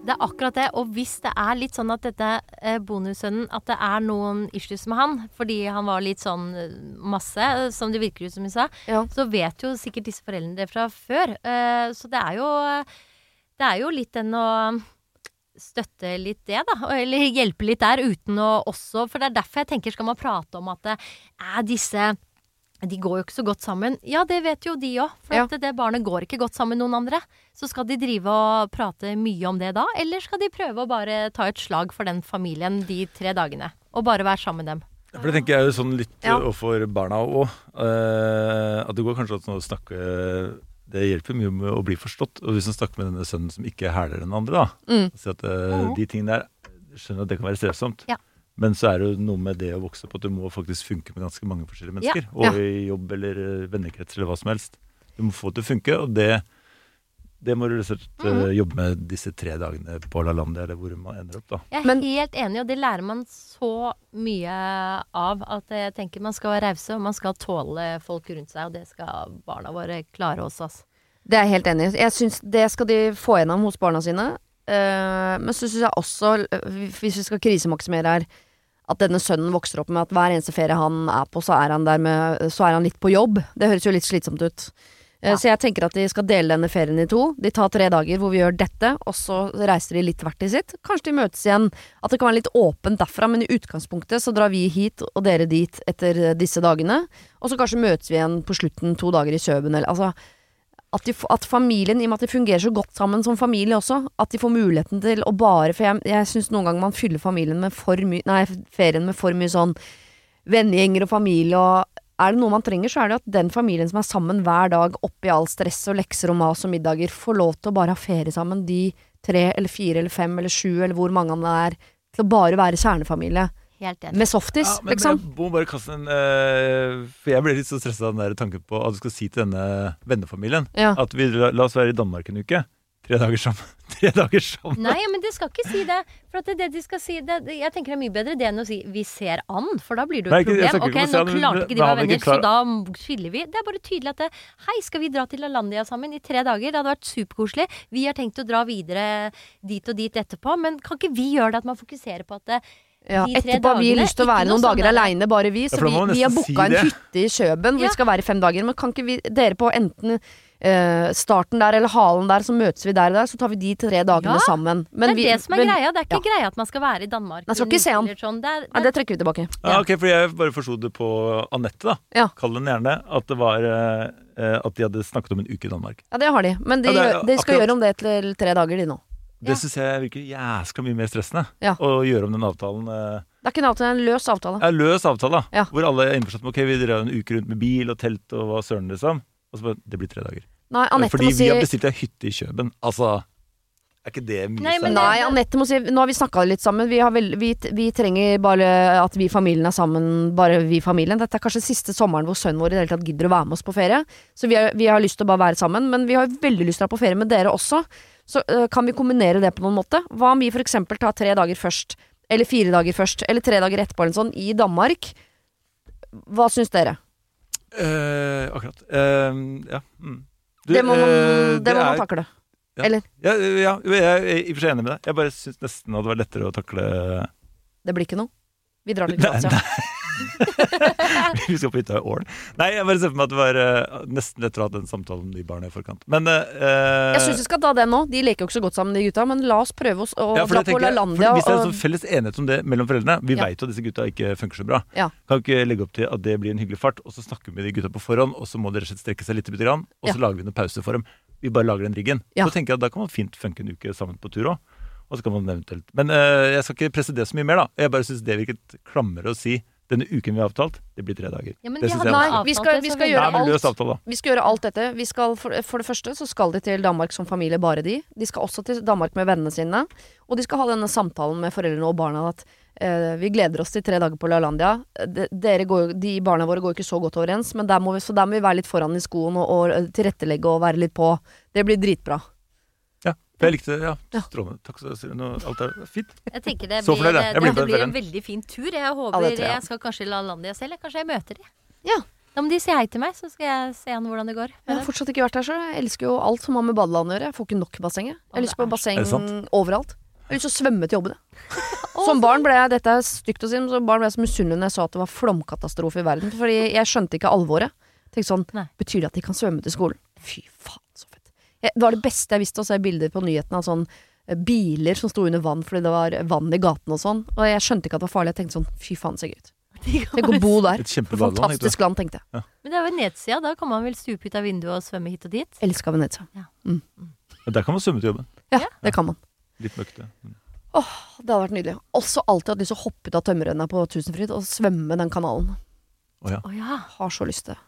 Det er akkurat det. Og hvis det er litt sånn at dette eh, bonussønnen At det er noen issues med han, fordi han var litt sånn eh, masse, eh, som det virker ut som hun sa, Ja. så vet jo sikkert disse foreldrene det fra før. Eh, så det er jo Det er jo litt den å støtte litt det, da. Eller hjelpe litt der uten å også For det er derfor jeg tenker skal man prate om at er disse de går jo ikke så godt sammen. Ja, det vet jo de òg, for Ja. at det barnet går ikke godt sammen med noen andre. Så skal de drive og prate mye om det da, eller skal de prøve å bare ta et slag for den familien de tre dagene? Og bare være sammen med dem. For det tenker jeg er jo sånn litt Ja. overfor for barna òg. at det går kanskje an å snakke Det hjelper mye med å bli forstått. Og hvis man snakker med denne sønnen som ikke hæler den andre, da. Mm. Si at eh, de tingene der Skjønner at det kan være strevsomt. Ja. Men så er det jo noe med det å vokse opp at du må faktisk funke med ganske mange forskjellige mennesker. Ja. Og i jobb eller eh, vennekrets eller hva som helst. Du må få det til å funke, og det, det må du rett og slett Mm. jobbe med disse tre dagene på La Landia, eller hvor man ender opp, da. Jeg er Men- helt enig, og det lærer man så mye av. At jeg tenker man skal være rause, og man skal tåle folk rundt seg. Og det skal barna våre klare også, altså. Det er jeg helt enig i. Jeg syns det skal de få gjennom hos barna sine. Eh, men så syns jeg også, eh, hvis vi skal krisemaksimere her, at denne sønnen vokser opp med at hver eneste ferie han er på, så er han med Så er han litt på jobb. Det høres jo litt slitsomt ut. Eh, Ja. Så jeg tenker at de skal dele denne ferien i to. De tar tre dager hvor vi gjør dette, og så reiser de litt hvert til sitt. Kanskje de møtes igjen. At det kan være litt åpent derfra, men i utgangspunktet så drar vi hit og dere dit etter disse dagene. Og så kanskje møtes vi igjen på slutten to dager i Kjøben, eller altså at, de, at familien, i og med at de fungerer så godt sammen som familie også, at de får muligheten til å bare For jeg, jeg syns noen ganger man fyller familien med for mye Nei, ferien med for mye sånn vennegjenger og familie og Er det noe man trenger, så er det at den familien som er sammen hver dag oppi all stress og lekser og mas og middager, får lov til å bare ha ferie sammen, de tre eller fire eller fem eller sju eller hvor mange han er, til å bare være kjernefamilie. Helt enig. Med softis, Ja, men liksom. jeg må bare kaste en uh, For jeg ble litt så stressa av den der tanken på at du skal si til denne vennefamilien Ja. at vi la, la oss være i Danmark en uke. Tre dager sammen. Tre dager sammen. Nei, men de skal ikke si det. For at det er det de skal si det, Jeg tenker det er mye bedre det enn å si 'vi ser an', for da blir det jo et problem. snakker Ok, nå klarte ikke de å være er venner, så da skiller vi. Det er bare tydelig at det, 'hei, skal vi dra til Alandia sammen i tre dager?' Det hadde vært superkoselig. Vi har tenkt å dra videre dit og dit etterpå, men kan ikke vi gjøre det at man fokuserer på at det, Ja, de tre etterpå har vi dagene, lyst til å være noe noen dager aleine, bare vi. Så for da vi, må man vi har nesten si booka en det. hytte i Kjøben hvor Ja. vi skal være i fem dager. Men kan ikke vi, dere på enten eh, starten der eller halen der, så møtes vi der og der, så tar vi de tre dagene Ja, sammen. Men det er vi- det som er men- greia. Det er ikke ja. greia at man skal være i Danmark. Nei, skal en ikke se uke han. eller Sånn. Det er, Nei, det trekker vi tilbake. Ja, ok, for Jeg bare forsto det på Anette, da. Ja. Kall den gjerne. At det var eh, eh, At de hadde snakket om en uke i Danmark. Ja, det har de. Men de, Ja, det er de skal akkurat- gjøre om det til tre dager, de nå. Det Ja. syns jeg virker jæskla mye mer stressende. Ja. Å gjøre om den avtalen. eh, Det er ikke en avtale, det er en løs avtale. er løs avtale. Ja. Hvor alle er innforstått med ok, vi drar en uke rundt med bil og telt og hva søren, liksom. Og så bare Det blir tre dager. Nei, Fordi vi har bestilt ei hytte i Kjøben. Altså Er ikke det mye Nei, men? Nei, Anette må si Nå har vi snakka litt sammen. Vi, har vel, vi, vi trenger bare at vi familien er sammen, bare vi familien. Dette er kanskje siste sommeren hvor sønnen vår i det hele tatt gidder å være med oss på ferie. Så vi har, vi har lyst til å bare være sammen, men vi har veldig lyst til å dra på ferie med dere også. Så øh, kan vi kombinere det på noen måte? Hva om vi for eksempel tar tre dager først, eller fire dager først, eller tre dager etterpå eller sånn, i Danmark? Hva syns dere? Eh, akkurat. Eh, ja. Mm. Du, Det må man, eh, det må man er- takle. Ja. Eller? Ja, ja, jeg er i og for seg enig med deg. Jeg bare syns nesten det hadde vært lettere å takle Det blir ikke noe. Vi drar til Nei, Kroatia. Vi skal på hytta i Ålen. Nei, jeg bare ser for meg at det var eh, nesten lettere å ha den samtalen om de barna i forkant. Men eh, Jeg syns vi skal ta den nå. De leker jo ikke så godt sammen, de gutta, men la oss prøve oss å ja, for dra det på tenker jeg- LaLandia. for Hvis det er en og- sånn felles enighet om det mellom foreldrene Vi Ja. vet jo at disse gutta ikke funker så bra. Ja. Kan ikke legge opp til at det blir en hyggelig fart, og så snakker vi med de gutta på forhånd, og så må de rett og slett strekke seg litt, bitte grann, og så lager vi noen pause for dem. Vi bare lager den riggen. Ja. Så tenker jeg at da kan man fint funke en uke sammen på tur òg. Og så kan man eventuelt Men eh, jeg skal ikke presse det så mye mer, da. Jeg bare syns det virket klammere å si denne uken vi har avtalt, det blir tre dager. Ja, men det syns jeg Nei, vi skal- vi skal gjøre alt. avtale. Vi skal gjøre alt dette. Vi skal, for, for det første så skal de til Danmark som familie, bare de. De skal også til Danmark med vennene sine. Og de skal ha denne samtalen med foreldrene og barna at eh, vi gleder oss til tre dager på LaLandia. De, dere går, de barna våre går ikke så godt overens, men der må vi, så der må vi være litt foran i skoen og, og eh, tilrettelegge og være litt på. Det blir dritbra. Ja, for jeg likte ja, Ja. strålende. Takk skal du ha. Nå- Alt er fint. Jeg tenker det Så blir, fornøyd, jeg. det, Jeg blir med det på blir en veldig fin tur. Jeg håper Ja, det tror jeg. skal kanskje la Landia selv. eller Kanskje jeg møter de. Ja. Da må de si hei til meg, så skal jeg se an hvordan det går. Jeg har fortsatt ikke vært der, så jeg elsker jo alt som har med badeland å gjøre. Jeg får ikke nok bassenget. Jeg har lyst på basseng Er det sant? overalt. Jeg har lyst til å svømme til jobben. Som barn ble jeg, dette er stygt å si, men som barn ble jeg så misunnelig når jeg så at det var flomkatastrofe i verden. Fordi jeg skjønte ikke alvoret. Tenkte sånn, Nei. Betyr det at de kan svømme til skolen? Fy faen, det var det beste jeg visste, å se bilder på nyhetene av sånn eh, biler som sto under vann fordi det var vann i gaten og sånn. Og jeg skjønte ikke at det var farlig. Jeg tenkte sånn, fy faen, så gøy ut. Tenk å bo der. Et. Fantastisk land, tenkte jeg. Men det er jo Venezia, da kan man vel stupe ut av vinduet og svømme hit og dit? Elska Venezia. Men Der kan man svømme til jobben. Ja, det kan man. Litt møkkete. Åh, Det hadde vært nydelig. Også alltid hatt lyst til å hoppe ut av tømmerrenna på Tusenfryd og svømme den kanalen. Oh, ja. Oh, ja. Har så lyst til det.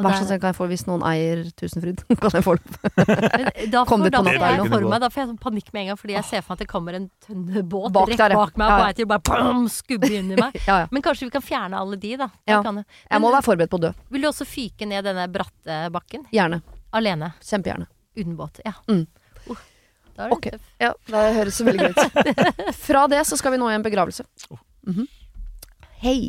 Vær så snill, kan jeg få hvis noen eier Tusenfryd? kan jeg få det? Da Kom får, dit da på får natta. jeg for meg Da får jeg sånn panikk med en gang, fordi jeg ser for meg at det kommer en tønnebåt Bak rett bak meg og Ja, på ja. vei til bare bam, skubbe inn i meg. Ja, ja. Men kanskje vi kan fjerne alle de, da. Ja. kan det. Jeg må være forberedt på å dø. Vil du også fyke ned denne bratte bakken? Gjerne. Alene? Kjempegjerne. Uten båt? Ja. Mm. Uh, da er du okay. tøff. Ja, det høres veldig greit ut. Fra det så skal vi nå i en begravelse. Mhm. Hei.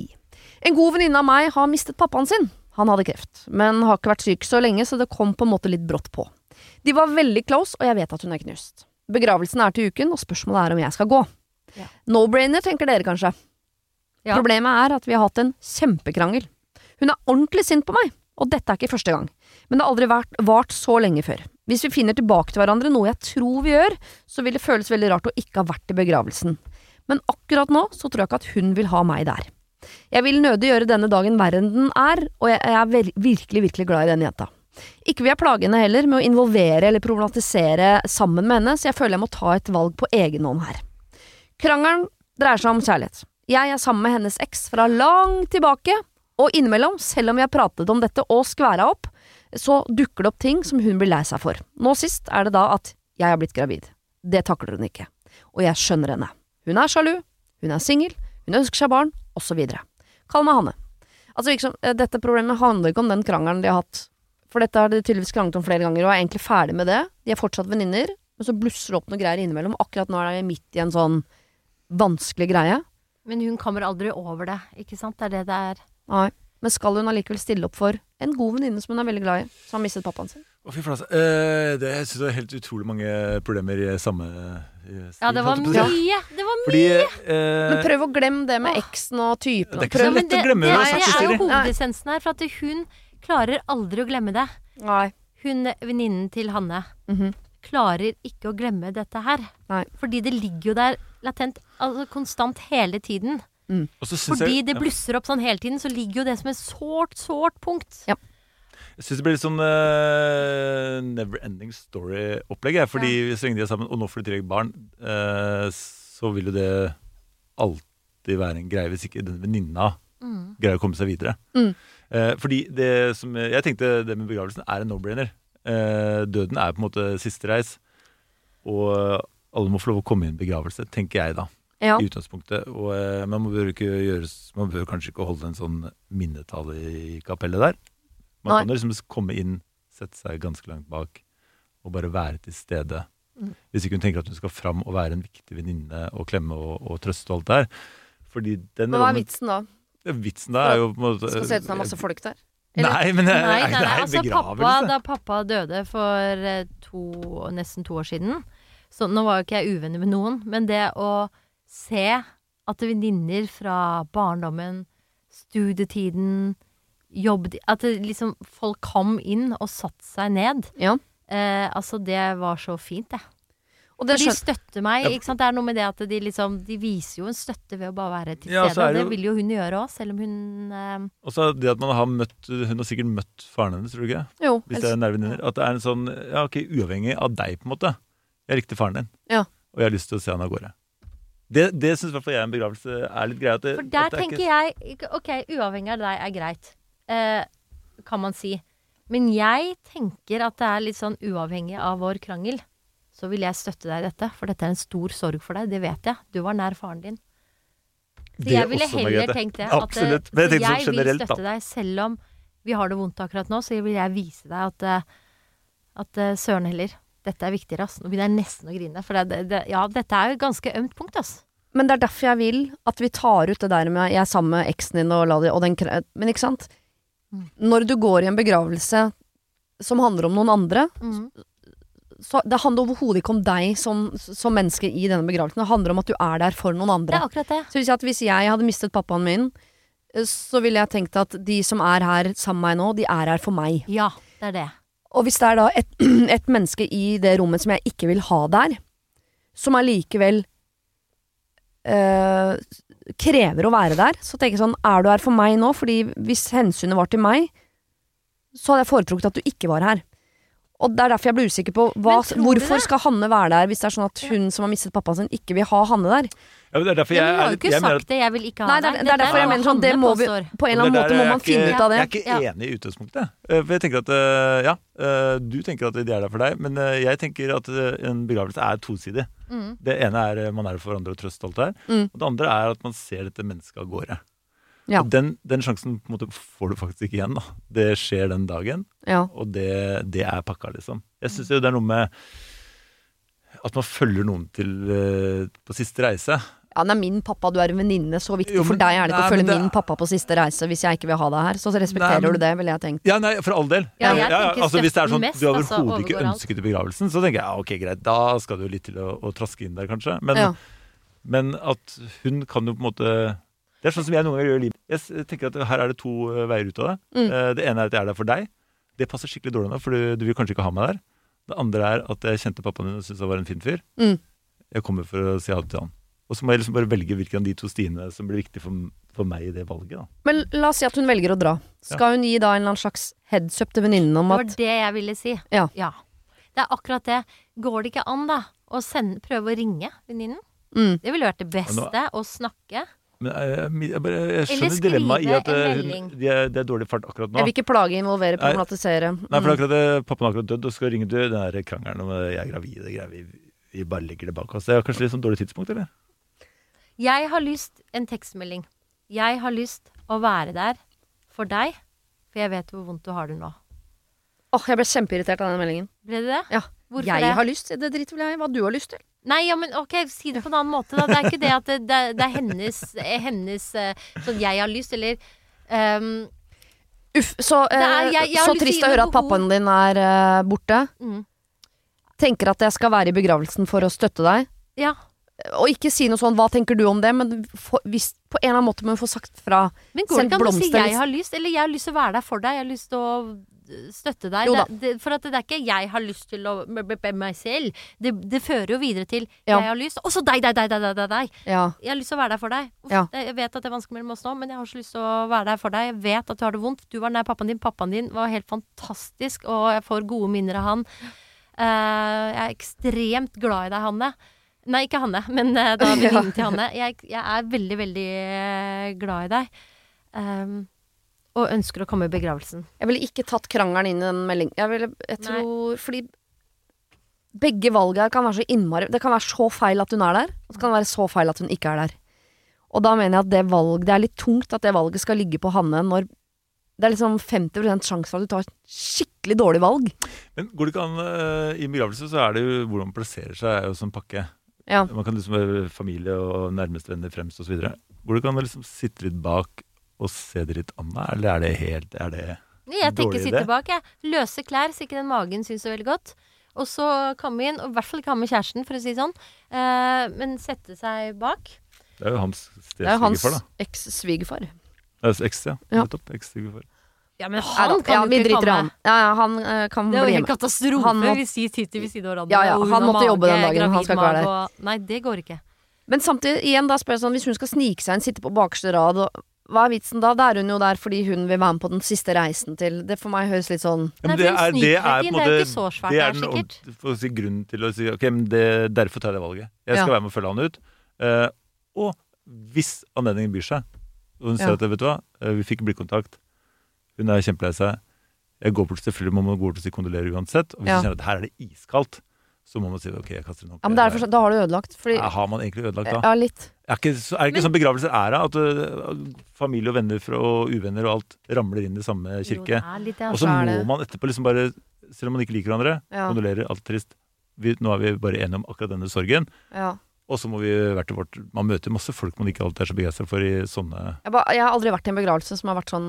En god venninne av meg har mistet pappaen sin. Han hadde kreft, men har ikke vært syk så lenge, så det kom på en måte litt brått på. De var veldig close, og jeg vet at hun er knust. Begravelsen er til uken, og spørsmålet er om jeg skal gå. Ja. No-brainer, tenker dere kanskje. Ja. Problemet er at vi har hatt en kjempekrangel. Hun er ordentlig sint på meg, og dette er ikke første gang. Men det har aldri vært, vart så lenge før. Hvis vi finner tilbake til hverandre, noe jeg tror vi gjør, så vil det føles veldig rart å ikke ha vært i begravelsen. Men akkurat nå så tror jeg ikke at hun vil ha meg der. Jeg vil nødig gjøre denne dagen verre enn den er, og jeg er virkelig, virkelig glad i denne jenta. Ikke vil jeg plage henne heller med å involvere eller problematisere sammen med henne, så jeg føler jeg må ta et valg på egen hånd her. Krangelen dreier seg om kjærlighet. Jeg er sammen med hennes eks fra langt tilbake, og innimellom, selv om vi har pratet om dette og skværa opp, så dukker det opp ting som hun blir lei seg for. Nå sist er det da at jeg har blitt gravid. Det takler hun ikke. Og jeg skjønner henne. Hun er sjalu, hun er singel, hun ønsker seg barn, osv. Kall meg Hanne. Altså, liksom, dette problemet handler ikke om den krangelen de har hatt. For dette har de tydeligvis kranglet om flere ganger, og er egentlig ferdig med det. De er fortsatt venninner, men så blusser det opp noe greier innimellom. Akkurat nå er de midt i en sånn vanskelig greie. Men hun kommer aldri over det, ikke sant? Det er det det er. Nei. Men skal hun allikevel stille opp for en god venninne som hun er veldig glad i, som har mistet pappaen sin? Å, fy flate. Eh, det, jeg syns det er helt utrolig mange problemer i samme i stil, Ja, det var holdt jeg på å si. mye! Det var mye! Fordi eh, Men prøv å glemme det med eksen og typen. Det er og ikke prøv- så lett å glemme det, det, det, sagt er jo Siri. hovedessensen her, for at hun klarer aldri å glemme det. Nei. Hun venninnen til Hanne Mhm. klarer ikke å glemme dette her. Nei. Fordi det ligger jo der latent, altså konstant hele tiden. og så syns Fordi jeg, det ja, blusser opp sånn hele tiden, så ligger jo det som et sårt, sårt punkt. Ja. Jeg synes det blir litt sånn uh, never ending story-opplegg. Fordi Fordi så lenge de er sammen, og nå får de tillegg barn, uh, så vil jo det alltid være en greie hvis ikke den venninna Mm. greier å komme seg videre. Mm. Uh, fordi det som Jeg tenkte det med begravelsen er en no-brainer. Døden er på en måte siste reis. Og alle må få lov å komme i en begravelse, tenker jeg da. Ja. I utgangspunktet. Og eh, man bør gjøres Man bør kanskje ikke holde en sånn minnetale i kapellet der. Man Nei. kan liksom komme inn, sette seg ganske langt bak, og bare være til stede. Mm. Hvis ikke hun tenker at hun skal fram og være en viktig venninne og klemme og, og trøste og alt der. Fordi den Men hva er vitsen da? Vitsen da er jo måte Skal se ut som det er masse folk der? Eller- Nei, men er, Nei, nei, nei. Altså, pappa, da pappa døde for eh, to, nesten to år siden Så nå var jo ikke jeg uvenner med noen, men det å se at venninner fra barndommen, studietiden, jobb At liksom folk kom inn og satte seg ned. Ja. Eh, altså, det var så fint, det. Og det de støtter meg. Ja, Ikke sant? Det er noe med det at de liksom De viser jo en støtte ved å bare være til Ja, stede. det og det vil jo hun gjøre òg, selv om hun eh, Og så det at man har møtt Hun har sikkert møtt faren hennes, tror du ikke? Jo. Hvis det er nære. At det er en sånn Ja, ok, uavhengig av deg, på en måte. Jeg likte faren din, Ja. og jeg har lyst til å se han av gårde. Det, det syns i hvert fall jeg en begravelse er litt greit. For der tenker jeg Ok, uavhengig av deg er greit, eh, kan man si. Men jeg tenker at det er litt sånn uavhengig av vår krangel, så vil jeg støtte deg i dette. For dette er en stor sorg for deg, det vet jeg. Du var nær faren din. Så Det jeg ville også, heller Margrethe. tenkt det. At, eh, Absolutt. Men jeg sånn jeg vil generelt, da. støtte deg selv om vi har det vondt akkurat nå, så vil jeg vise deg at, eh, at søren heller, dette er viktigere, ass. Nå begynner jeg nesten å grine. For det, det, ja, dette er jo et ganske ømt punkt, ass. Men det er derfor jeg vil at vi tar ut det der med jeg er sammen med eksen din og la det og den Men ikke sant? Mm. Når du går i en begravelse som handler om noen andre, så det handler overhodet ikke om deg som, som menneske i denne begravelsen. Det handler om at du er der for noen andre. Det er akkurat det. Så hvis jeg, hvis jeg hadde mistet pappaen min, eh, så ville jeg tenkt at de som er her sammen med meg nå, de er her for meg. Ja, det er det. Og hvis det er da et, et menneske i det rommet som jeg ikke vil ha der, som allikevel eh, krever å være der, så tenker jeg sånn Er du her for meg nå? Fordi hvis hensynet var til meg, så hadde jeg foretrukket at du ikke var her. Og det er derfor jeg blir usikker på hva, hvorfor skal Hanne være der hvis det er sånn at hun som har mistet pappaen sin, ikke vil ha Hanne der. Ja, men det er derfor jeg, men hun har er jo ikke jeg mener sagt det. Jeg vil ikke ha Nei, det er, det er derfor jeg mener sånn, det må vi På en eller annen måte må er man finne ut av det. Jeg er ikke enig i utgangspunktet. Eh, For jeg tenker at eh, ja, eh, du tenker at de er der for deg, men jeg tenker at en begravelse er tosidig. Mm. Det ene er eh, man er for hverandre og trøste alt det her. Mm. Og det andre er at man ser dette mennesket av gårde. Ja. Og Den, den sjansen på en måte, får du faktisk ikke igjen. da. Det skjer den dagen, Ja. og det, det er pakka, liksom. Jeg syns jo det er noe med at man følger noen til eh, på siste reise. Ja, det er min pappa, du er en venninne. Så viktig Jo, for deg er det ikke nei, å følge det- min pappa på siste reise hvis jeg ikke vil ha deg her. Så respekterer Nei, men- du det, ville jeg tenkt. Ja, nei, for all del. Ja, jeg tenker altså, hvis det er sånn mest, du altså, ikke ønsket i begravelsen, så tenker jeg ja, ok, greit, da skal du litt til å, å traske inn der, kanskje. Men, Ja. men at hun kan jo på en måte Det er sånn som jeg noen ganger gjør i livet. Jeg tenker at her er det to eh, veier ut av det. Mm. Eh, Det ene er at jeg er der for deg. Det passer skikkelig dårlig nå, for du, du vil kanskje ikke ha meg der. Det andre er at jeg kjente pappaen din og syntes han var en fin fyr. Mm. Jeg kommer for å si ha det til han. Og så må jeg liksom bare velge hvilken av de to stiene som blir viktig for, for meg i det valget. da. Men la oss si at hun velger å dra. Skal hun gi da en eller annen slags headsup til venninnen om at Det var det jeg ville si. Ja. Det er akkurat det. Går det ikke an, da, å sende, prøve å ringe venninnen? mm, Det ville vært det beste. Å snakke. Men jeg, jeg, jeg, bare, jeg skjønner dilemmaet i at eh, hun, de er, det er dårlig fart akkurat nå. Jeg vil ikke plage, involvere, problematisere. Nei, for Mm. akkurat det, Pappaen har akkurat dødd og skal ringe du, den krangelen om eh, jeg er gravid. det greier vi, vi bare legger det bak oss. Det er kanskje litt sånn dårlig tidspunkt, eller? Jeg har lyst En tekstmelding. Jeg har lyst å være der for deg, for jeg vet hvor vondt du har det nå. Åh, jeg ble kjempeirritert av den meldingen. Ble det det? Ja. Hvorfor jeg det? har lyst, det driter vel jeg i hva du har lyst til. Nei, ja, men ok, si det på en annen måte, da. Det er ikke det at det, det, det er hennes, eh, hennes eh, Sånn jeg har lyst, eller um, Uff, så, Det er- eh, jeg- jeg så trist å høre at pappaen din er uh, borte. mm, Tenker at jeg skal være i begravelsen for å støtte deg. Ja. Og ikke si noe sånn 'hva tenker du om det', men for, hvis, på en eller annen måte må får få sagt fra. Men går det ikke an å si 'jeg har lyst', eller 'jeg har lyst til å være der for deg', 'jeg har lyst til å eh, støtte deg'? Det, det, for at det er ikke 'jeg har lyst til å b- b- b- meg selv'. Det, det fører jo videre til Ja. 'jeg har lyst', og så deg, deg, deg, deg, deg. Ja. Jeg har lyst til å være der for deg. Uff, Ja. Jeg vet at det er vanskelig mellom oss nå, men jeg har så lyst til å være der for deg. Jeg vet at du har det vondt. Du var nær pappaen din. Pappaen din var helt fantastisk, og jeg får gode minner av han. Uh, jeg er ekstremt glad i deg, Hanne. Nei, ikke Hanne, men uh, da venninnen til Hanne. Jeg, jeg er veldig, veldig eh, glad i deg. Um, og ønsker å komme i begravelsen. Jeg ville ikke tatt krangelen inn i den meldingen. Jeg, ville, jeg tror Fordi begge valga kan være så innmari Det kan være så feil at hun er der, og det kan være så feil at hun ikke er der. Og da mener jeg at det valg Det er litt tungt at det valget skal ligge på Hanne når det er liksom 50 sjanse for at du tar et skikkelig dårlig valg. Men går det ikke an eh, I begravelse så er det jo hvordan man plasserer seg, er jo som pakke. Ja. Man kan liksom være familie og nærmeste venner fremst osv. Hvor du kan liksom sitte litt bak og se det litt an, da? eller er det helt er det Jeg tenker Dårlig sitte bak, jeg. Løse klær, så ikke den magen syns så veldig godt. Og så komme inn, og i hvert fall ikke ha med kjæresten, for å si det sånn. Eh, men sette seg bak. Det er jo hans Det er jo hans stesvigerfar, da. eks-svigerfar. Det er Eks, ja. Ja. Nettopp. Eks-svigerfar. Ja, men han han kan ja, jo ikke komme. Ja, ja, han uh, kan Det er jo helt katastrofe Han må- hvis de sitter ved siden av hverandre. Ja, ja, han måtte jobbe den dagen, han skal ikke være der. og- Nei, det går ikke. Men samtidig, igjen da spør jeg sånn, hvis hun skal snike seg inn, sitte på bakerste rad, og, hva er vitsen da? Da er hun jo der fordi hun vil være med på den siste reisen til Det for meg høres litt sånn Ja, Nei, det er, det er på en det er jo måte ikke så svært det er den sikkert. for å si grunnen til å si Ok, men det, derfor tar jeg det valget. Jeg skal Ja. være med og følge han ut. Uh, og hvis anledningen byr seg, og hun Ja. ser at vet du hva, eh, vi fikk blikkontakt, hun er kjempelei seg, jeg går bort selvfølgelig må man gå bort og si kondolerer uansett, og hvis Ja. du kjenner at her er det iskaldt, så må man si ok, jeg kaster den opp. Ja, men for, da har du ødelagt. Fordi Ja, har man egentlig ødelagt da? Ja, litt. Er, ikke, så- er det ikke sånn begravelser er da? At uh, familie og venner fra, og uvenner og alt ramler inn i samme Jo, kirke? litt, ja. Og så må man etterpå liksom bare, selv om man ikke liker hverandre, kondolerer, alt trist. Vi, nå er vi bare enige om akkurat denne sorgen. Ja. Og så må vi være til vårt Man møter masse folk man ikke alltid er så begeistra for i sånne Jeg, ba, jeg har aldri vært i en begravelse som har vært sånn,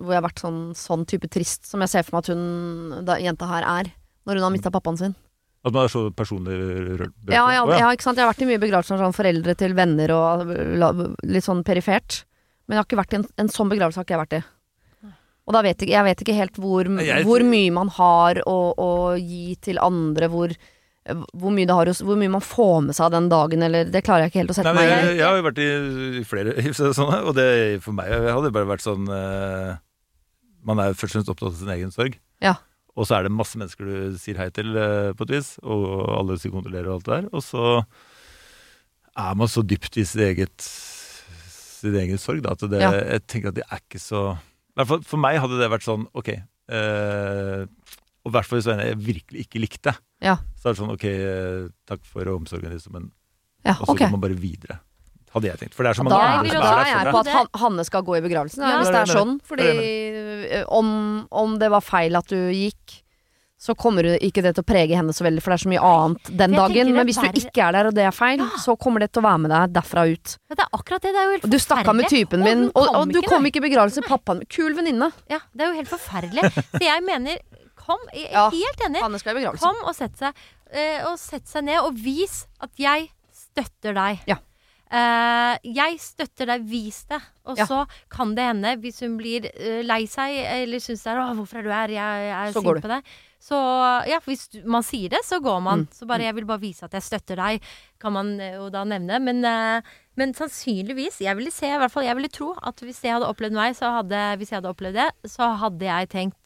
hvor jeg har vært sånn, sånn type trist som jeg ser for meg at hun, da, jenta her er. Når hun har mista pappaen sin. At man er så personlig rørt. Ja, ja, Å, ja, ikke sant? Jeg har vært i mye begravelser som sånn foreldre til venner og litt sånn perifert. Men jeg har ikke vært i en, en sånn begravelse har ikke jeg vært i. Og da vet jeg, jeg vet ikke helt hvor, Jeg- hvor mye man har å, å gi til andre, hvor hvor mye, det har, hvor mye man får med seg den dagen, eller Det klarer jeg ikke helt å sette Nei, meg i. jeg har jo vært i flere sånne, og det for meg hadde det bare vært sånn uh, Man er først og fremst opptatt av sin egen sorg. Ja. Og så er det masse mennesker du sier hei til, uh, på et vis, og alle sier kontrollerer og alt det der. Og så er man så dypt i sitt eget sin egen sorg da, at det, Ja. jeg tenker at det er ikke så i hvert fall For meg hadde det vært sånn OK eh, Og i hvert fall hvis det var en jeg virkelig ikke likte. Ja. Så er det sånn OK, eh, takk for omsorgen, liksom, men Ja, og så okay. går man bare videre. Hadde jeg tenkt. For det er så mange da, andre som er der. da er jeg på at han, Hanne skal gå i begravelsen, Ja, hvis det det er sånn. Fordi eh, om, om det var feil at du gikk, så kommer det ikke det til å prege henne så veldig, for det er så mye annet den dagen. Men hvis du ikke er der, og det er feil, så kommer det til å være med deg derfra ut. Ja, det er akkurat det. Det er jo helt forferdelig. du stakk av med typen min, og, og, og du kom ikke i begravelse. Pappaen Kul venninne. Ja, det er jo helt forferdelig. Så jeg mener, kom, jeg er Ja. helt enig. Kom og sett seg, eh, og sett seg ned, og vis at jeg støtter deg. Ja. Uh, jeg støtter deg, vis det. Og Ja. så kan det hende, hvis hun blir uh, lei seg, eller syns det er 'Å, hvorfor er du her? Jeg er Så går sint på deg'. Så ja, hvis man sier det, så går man. Mm. Så bare 'jeg vil bare vise at jeg støtter deg', kan man eh, jo da nevne. Men, uh, men sannsynligvis, jeg ville se, i hvert fall jeg ville tro, at hvis jeg hadde opplevd meg, så hadde, hvis jeg hadde opplevd det, så hadde jeg tenkt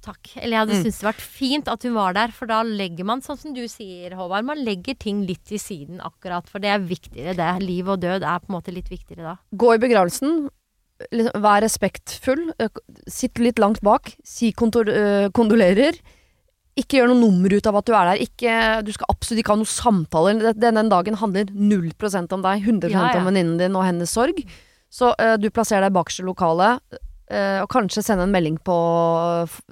Takk. Eller jeg hadde Mm. syntes det vært fint at hun var der, for da legger man, sånn som du sier, Håvard, man legger ting litt til siden akkurat, for det er viktigere, det. Liv og død er på en måte litt viktigere da. Gå i begravelsen. liksom, Vær respektfull. Sitt litt langt bak. Si kondolerer. Ikke gjør noe nummer ut av at du er der. Ikke, du skal absolutt ikke ha noen samtaler. Den, den dagen handler 0% om deg. 100 Ja, ja. om venninnen din og hennes sorg. Så ø, du plasserer deg bakerst i lokalet. Ø, og kanskje sende en melding på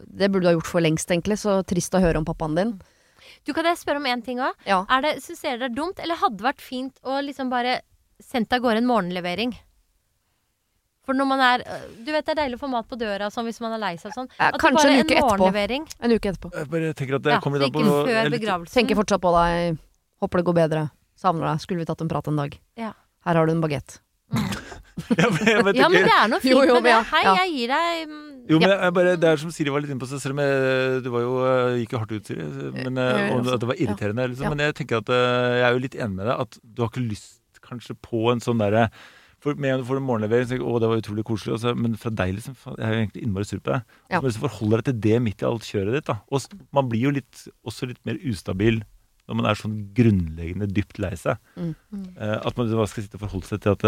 Det burde du ha gjort for lengst, egentlig. Så trist å høre om pappaen din. Du, kan jeg spørre om en ting òg? Ja. Er det, Syns dere det er dumt, eller hadde det vært fint å liksom bare sendt av gårde en morgenlevering? For når man er øh, Du vet det er deilig å få mat på døra sånn hvis man er lei seg og sånn. Ja, kanskje en uke morgenlevering. En uke etterpå. Jeg bare tenker at det Ja, kommer litt an på før er begravelsen. Tenker fortsatt på deg. Håper det går bedre. Savner deg. Skulle vi tatt en prat en dag. Ja. Her har du en bagett. Ja, men Ja, men det er noe fint Jo, jo, med det. Hei, ja. jeg gir deg mm, Jo, men jeg bare, Det er som Siri var litt inne på, selv om du var jo, gikk jo hardt ut, Siri, men, eh, og at det var irriterende. Liksom. Men jeg tenker at eh, jeg er jo litt enig med deg, at du har ikke lyst kanskje på en sånn derre for Med en får en morgenlevering, så tenker jeg, å, det var utrolig koselig. Også, men fra deg, liksom, jeg er jo egentlig innmari sur på deg. Ja. Så forholder deg til det midt i alt kjøret ditt. da. Og man blir jo litt, også litt mer ustabil når man er sånn grunnleggende dypt lei seg. Mm. Mm. at man skal sitte og forholde seg til at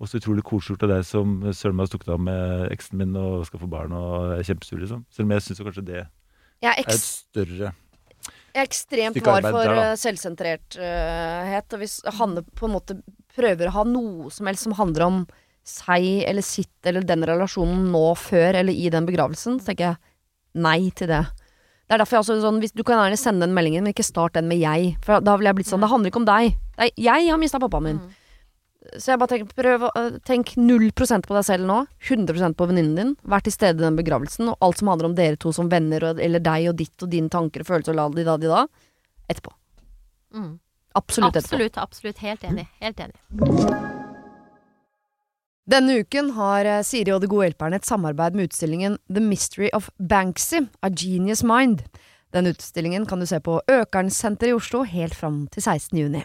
og så utrolig koselig gjort av deg som søren meg har stukket av med eksen min og skal få barn og er kjempesur, liksom. Selv om jeg syns kanskje det er et større Jeg er ekstremt var for der, eh, selvsentrerthet. og hvis Hanne på en måte prøver å ha noe som helst som handler om seg eller sitt eller den relasjonen nå før eller i den begravelsen, så tenker jeg nei til det. Det er derfor jeg også sånn, hvis, Du kan gjerne sende den meldingen, men ikke start den med jeg. For da ville jeg blitt sånn Det handler ikke om deg. Det er, jeg har mista pappaen min. Så jeg bare tenker, prøv å øh, tenk 0 på deg selv nå. 100% på venninnen din. Vær til stede i den begravelsen. Og alt som handler om dere to som venner, eller deg og ditt og dine tanker og følelser og la da da. Etterpå. mm. Absolutt etterpå. Absolutt, absolutt. Helt enig. Helt enig. Denne uken har eh, Siri og De gode hjelperne et samarbeid med utstillingen The Mystery of Banksy, A Genius Mind. Den utstillingen kan du se på Økernsenteret i Oslo helt fram til 16. juni.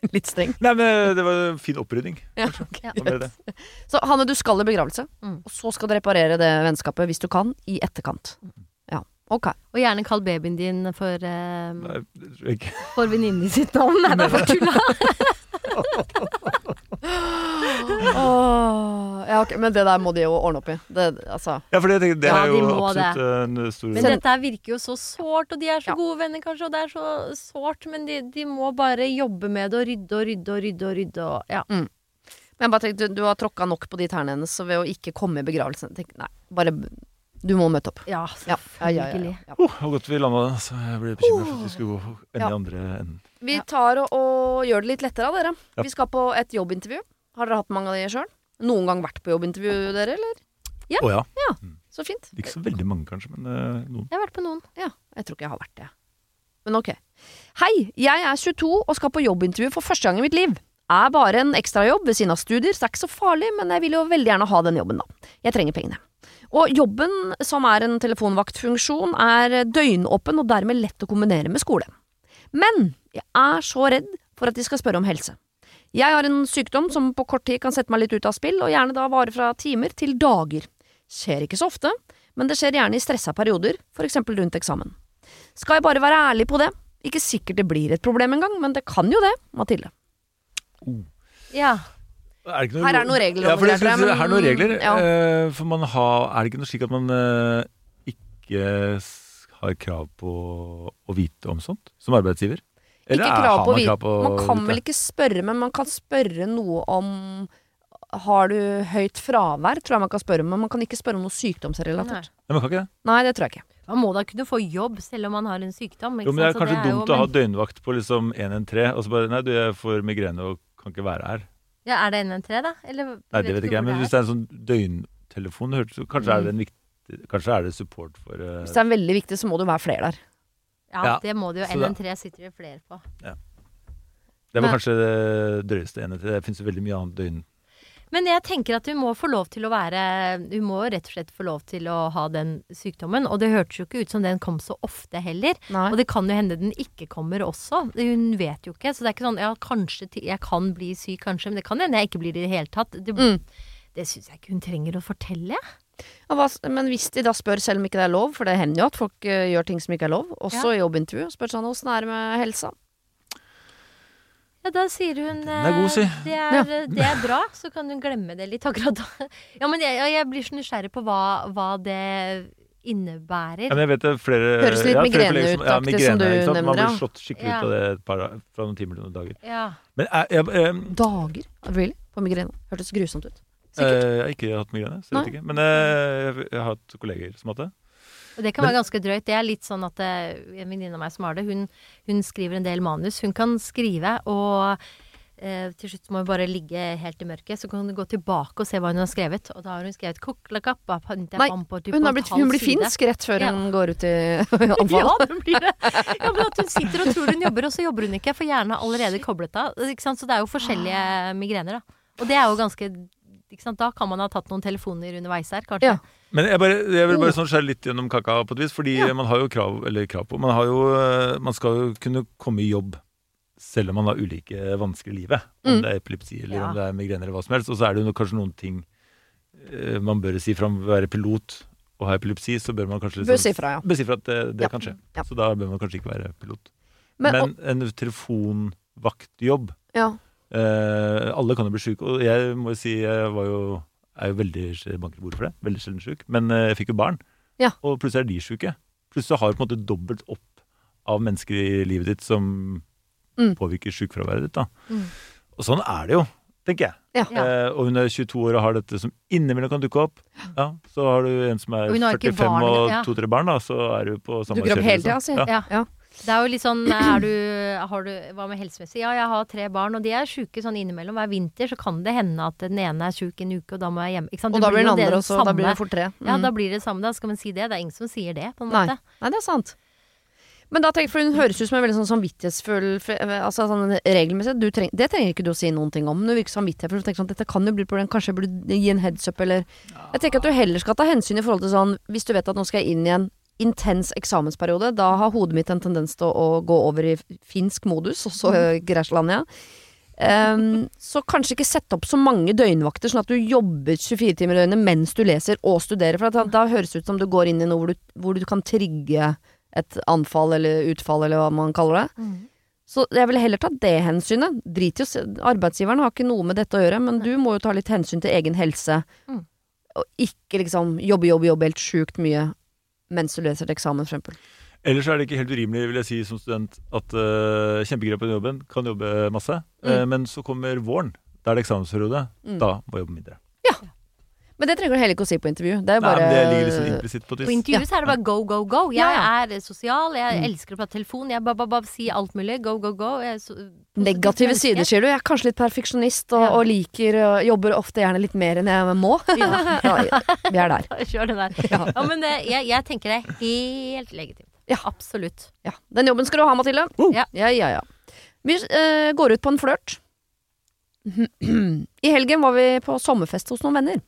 Litt streng. Nei, men det var en fin opprydding. Ja, okay. Så Hanne, du skal i begravelse, Mm. og så skal du reparere det vennskapet, hvis du kan, i etterkant. Ja, ok. Og gjerne kall babyen din for, eh, Nei, for venninnen i sitt navn. Nei, det er for tulla. Åh, ja, okay, Men det der må de jo ordne opp i. Det, altså. Ja, for det, det, det Ja, er de jo absolutt en stor Men dette virker jo så sårt, og de er så Ja. gode venner kanskje, og det er så sårt, men de, de må bare jobbe med det og rydde og rydde og rydde og rydde og ja. Men jeg bare tenkte, du har tråkka nok på de tærne hennes, så ved å ikke komme i begravelsen tenk, Nei, bare Du må møte opp. Ja, selvfølgelig. ja, ja, ja, ja. Oh, godt vi landa. Så jeg ble bekymra for at vi skulle gå enda Ja. i andre enden. Vi tar og, og gjør det litt lettere av dere. Ja. Vi skal på et jobbintervju. Har dere hatt mange av de sjøl? Noen gang vært på jobbintervju, dere, eller? Å ja. Så fint. Ikke så veldig mange, kanskje, men uh, noen. Jeg har vært på noen. Ja, jeg tror ikke jeg har vært det. Men ok. Hei, jeg er 22 og skal på jobbintervju for første gang i mitt liv. Er bare en ekstrajobb ved siden av studier, så det er ikke så farlig, men jeg vil jo veldig gjerne ha den jobben, da. Jeg trenger pengene. Og jobben, som er en telefonvaktfunksjon, er døgnåpen og dermed lett å kombinere med skole. Men jeg er så redd for at de skal spørre om helse. Jeg har en sykdom som på kort tid kan sette meg litt ut av spill, og gjerne da vare fra timer til dager. Skjer ikke så ofte, men det skjer gjerne i stressa perioder, for eksempel rundt eksamen. Skal jeg bare være ærlig på det? Ikke sikkert det blir et problem engang, men det kan jo det, Mathilde. Ja. Er det ikke noe Her er noen regler Ja, for det, det, men- her er noen regler. ja. eh, for man har, er det ikke noe slik at man eh, ikke har krav på å vite om sånt som arbeidsgiver? Eller ikke krav på å man vite. krav på Man kan vel ikke spørre, men man kan spørre noe om Har du høyt fravær, tror jeg man kan spørre om, men man kan ikke spørre om noe Nei. sykdomsrelatert. Nei, man kan ikke det. Nei, det tror jeg ikke. Man må da kunne få jobb selv om man har en sykdom. Ikke Jo, men det er kanskje det er kanskje jo- dumt å ha døgnvakt på liksom 113, og så bare Nei, du, jeg får migrene og kan ikke være her. Ja, er det NN3, da? Eller, Nei, det vet ikke jeg, men hvis det er en sånn døgntelefon, kanskje, mm. er det en viktig Kanskje er det support for uh... Hvis det er veldig viktig, så må det jo være flere der. Ja, Ja, det må det jo. så da- NN3 sitter det flere på. Det var Men- kanskje det drøyeste enhet. Det finnes jo veldig mye annet døgn... Men jeg tenker at hun må få lov til å være Hun må rett og slett få lov til å ha den sykdommen. Og det hørtes jo ikke ut som den kom så ofte heller. Nei. Og det kan jo hende den ikke kommer også. Hun vet jo ikke. Så det er ikke sånn ja, kanskje jeg kan bli syk, kanskje. Men det kan hende jeg ikke blir det i det hele tatt. Det, Mm. det syns jeg ikke hun trenger å fortelle. Ja, hva, men hvis de da spør, selv om ikke det er lov, for det hender jo at folk uh, gjør ting som ikke er lov, også i jobbintervju, spør sånn åssen er det med helsa? Ja, da sier hun Den er god, si. eh, Det er, det er bra, så kan hun glemme det litt akkurat da. Ja, men jeg, jeg blir så nysgjerrig på hva, hva det innebærer. Ja, men jeg vet det er flere Høres litt ja, ut, ja, som du ikke sant? nevner, Man blir slått skikkelig Ja. ut av det et par, fra noen timer til noen dager. Ja. Men jeg, jeg, jeg, Dager? Really? På migrene? Hørtes grusomt ut. Sikkert. eh, jeg har ikke hatt migrene, så jeg vet ikke. Men eh, jeg, jeg har hatt kolleger som har hatt det. Og det kan være ganske drøyt. Det er litt sånn at eh, en venninne av meg som har det, hun, hun skriver en del manus. Hun kan skrive, og eh, til slutt må hun bare ligge helt i mørket. Så kan hun gå tilbake og se hva hun har skrevet. Og da har hun skrevet «Kuklakappa, Nei, på, typ Hun, har blitt, hun blir finsk rett før Ja. hun går ut i anfall. Ja, hun blir det. Ja, men at hun sitter og tror hun jobber, og så jobber hun ikke. For hjernen har allerede koblet av. Ikke sant? Så det er jo forskjellige migrener, da. Og det er jo ganske? Da kan man ha tatt noen telefoner underveis her, kanskje. Ja. Men jeg, bare, jeg vil Oh. bare sånn skjære litt gjennom kaka på et vis, fordi Ja. man har jo krav, eller krav på Man, har jo, eh, man skal jo kunne komme i jobb selv om man har ulike vansker i livet. Om Mm. det er epilepsi eller Ja. om det er migrene eller hva som helst. Og så er det jo kanskje noen ting eh, man bør si fra om å være pilot og ha epilepsi, så bør man kanskje Bør si fra, ja. si fra at det, det Ja. kan skje. Ja. Så da bør man kanskje ikke være pilot. Men, Men en telefonvaktjobb ja. Eh, Alle kan jo bli syke, og jeg må jo si jeg var jo, er jo veldig bankerbord for det. Veldig sjelden syk. Men eh, jeg fikk jo barn, Ja. og plutselig er de syke. Plutselig har du på en måte dobbelt opp av mennesker i livet ditt som Mm. påvirker sykefraværet ditt. da. Mm. Og sånn er det jo. tenker jeg. Ja. Eh, og hun er 22 år og har dette som innimellom kan dukke opp. Ja, Så har du en som er Og hun har ikke 45 barn, og to-tre barn, da, så er du på samme Dukker opp hele tida, altså. Ja. Ja. Ja. Det er jo litt sånn er du, har du, Hva med helsemessig? Ja, jeg har tre barn, og de er sjuke sånn innimellom. Hver vinter så kan det hende at den ene er sjuk en uke, og da må jeg hjemme. Ikke sant? Og da blir den andre det også. Samme. da blir det samme. fort tre. Ja, Mm. da blir det samme. Da skal man si det. Det er ingen som sier det, på en Nei. måte. Nei, det er sant. Men da tenker, for hun høres ut som en veldig sånn samvittighetsfull Altså sånn regelmessig. Du treng, det trenger ikke du å si noen ting om. Du virker samvittighetsfull. tenker Sånn, dette kan jo bli et problem. Kanskje jeg burde gi en heads up, eller Jeg tenker at du heller skal ta hensyn i forhold til sånn Hvis du vet at nå skal jeg inn i en intens eksamensperiode, da har hodet mitt en tendens til å, å gå over i finsk modus, også så Græslandia. Um, så kanskje ikke sette opp så mange døgnvakter, sånn at du jobber 24 timer i døgnet mens du leser og studerer. For at da, da høres det ut som du går inn i noe hvor du, hvor du kan trigge et anfall eller utfall, eller hva man kaller det. Så jeg ville heller ta det hensynet. Drit i å Arbeidsgiveren har ikke noe med dette å gjøre, men du må jo ta litt hensyn til egen helse. Mm. Og ikke liksom jobbe, jobbe, jobbe helt sjukt mye mens du leser til eksamen, eksempel. Ellers er det ikke helt urimelig vil jeg si som student at uh, kjempegøy på jobben, kan jobbe masse. Mm. Uh, men så kommer våren. Da er det eksamensperiode. Mm. Da må jeg jobbe mindre. Men det trenger du heller ikke å si på intervju. Det er Nei, bare men det ligger sånn implisitt på et På intervju ja. så er det bare go, go, go. Jeg Ja, ja. er sosial, jeg Mm. elsker å prate telefon, jeg bare, bare, bare sier alt mulig. Go, go, go. Jeg er så, Negative sider, sier du. Jeg er kanskje litt perfeksjonist og, Ja. og liker og Jobber ofte gjerne litt mer enn jeg må. Ja, vi er der. Kjør det der. Ja. Ja, men det, jeg, jeg tenker det er helt legitimt. Ja. Absolutt. Ja. Den jobben skal du ha, Mathilde. Ja. ja, ja. ja. Vi uh, går ut på en flørt. I helgen var vi på sommerfest hos noen venner.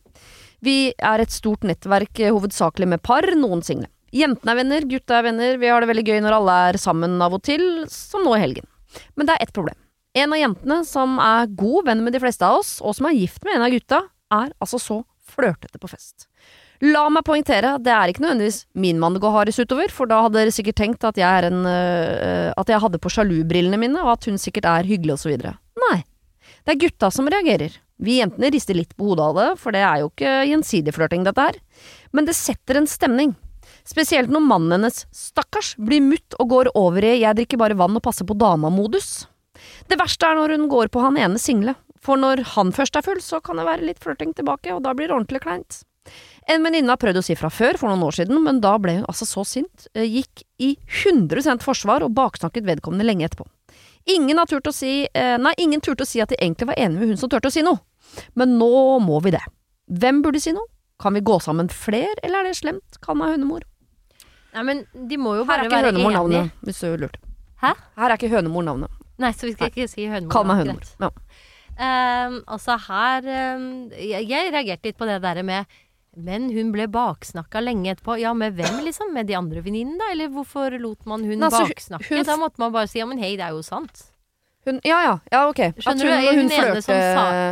Vi er et stort nettverk, eh, hovedsakelig med par, noen single. Jentene er venner, gutta er venner, vi har det veldig gøy når alle er sammen av og til, som nå i helgen. Men det er ett problem. En av jentene, som er god venn med de fleste av oss, og som er gift med en av gutta, er altså så flørtete på fest. La meg poengtere, det er ikke nødvendigvis min mann det går hardest utover, for da hadde dere sikkert tenkt at jeg, en, øh, at jeg hadde på sjalubrillene mine, og at hun sikkert er hyggelig og så videre. Nei. Det er gutta som reagerer. Vi jentene rister litt på hodet av det, for det er jo ikke gjensidig flørting dette her. Men det setter en stemning. Spesielt når mannen hennes, stakkars, blir mutt og går over i 'jeg drikker bare vann og passer på dama'-modus. Det verste er når hun går på han ene single, for når han først er full, så kan det være litt flørting tilbake, og da blir det ordentlig kleint. En venninne har prøvd å si fra før, for noen år siden, men da ble hun altså så sint, eh, gikk i 100 forsvar og baksnakket vedkommende lenge etterpå. Ingen har turt å si, eh, nei, ingen turte å si at de egentlig var enige med hun som turte å si noe. Men nå må vi det. Hvem burde si noe? Kan vi gå sammen fler, eller er det slemt? Kall meg hønemor. Nei, men de må jo Her bare er ikke være hønemor enige. navnet, hvis du lurte. Hæ? Her er ikke hønemor navnet. Nei, så vi skal ikke si hønemor. Kall meg hønemor. Ja. Ehm, altså her ehm, jeg, jeg reagerte litt på det der med Men hun ble baksnakka lenge etterpå. Ja, med hvem, liksom? Med de andre venninnene, da? Eller hvorfor lot man hun Nei, altså, baksnakke? hun- Da måtte man bare si ja, men hei, det er jo sant. Hun, ja, ja, ja, ok. At Skjønner hun, du? hun, flørte,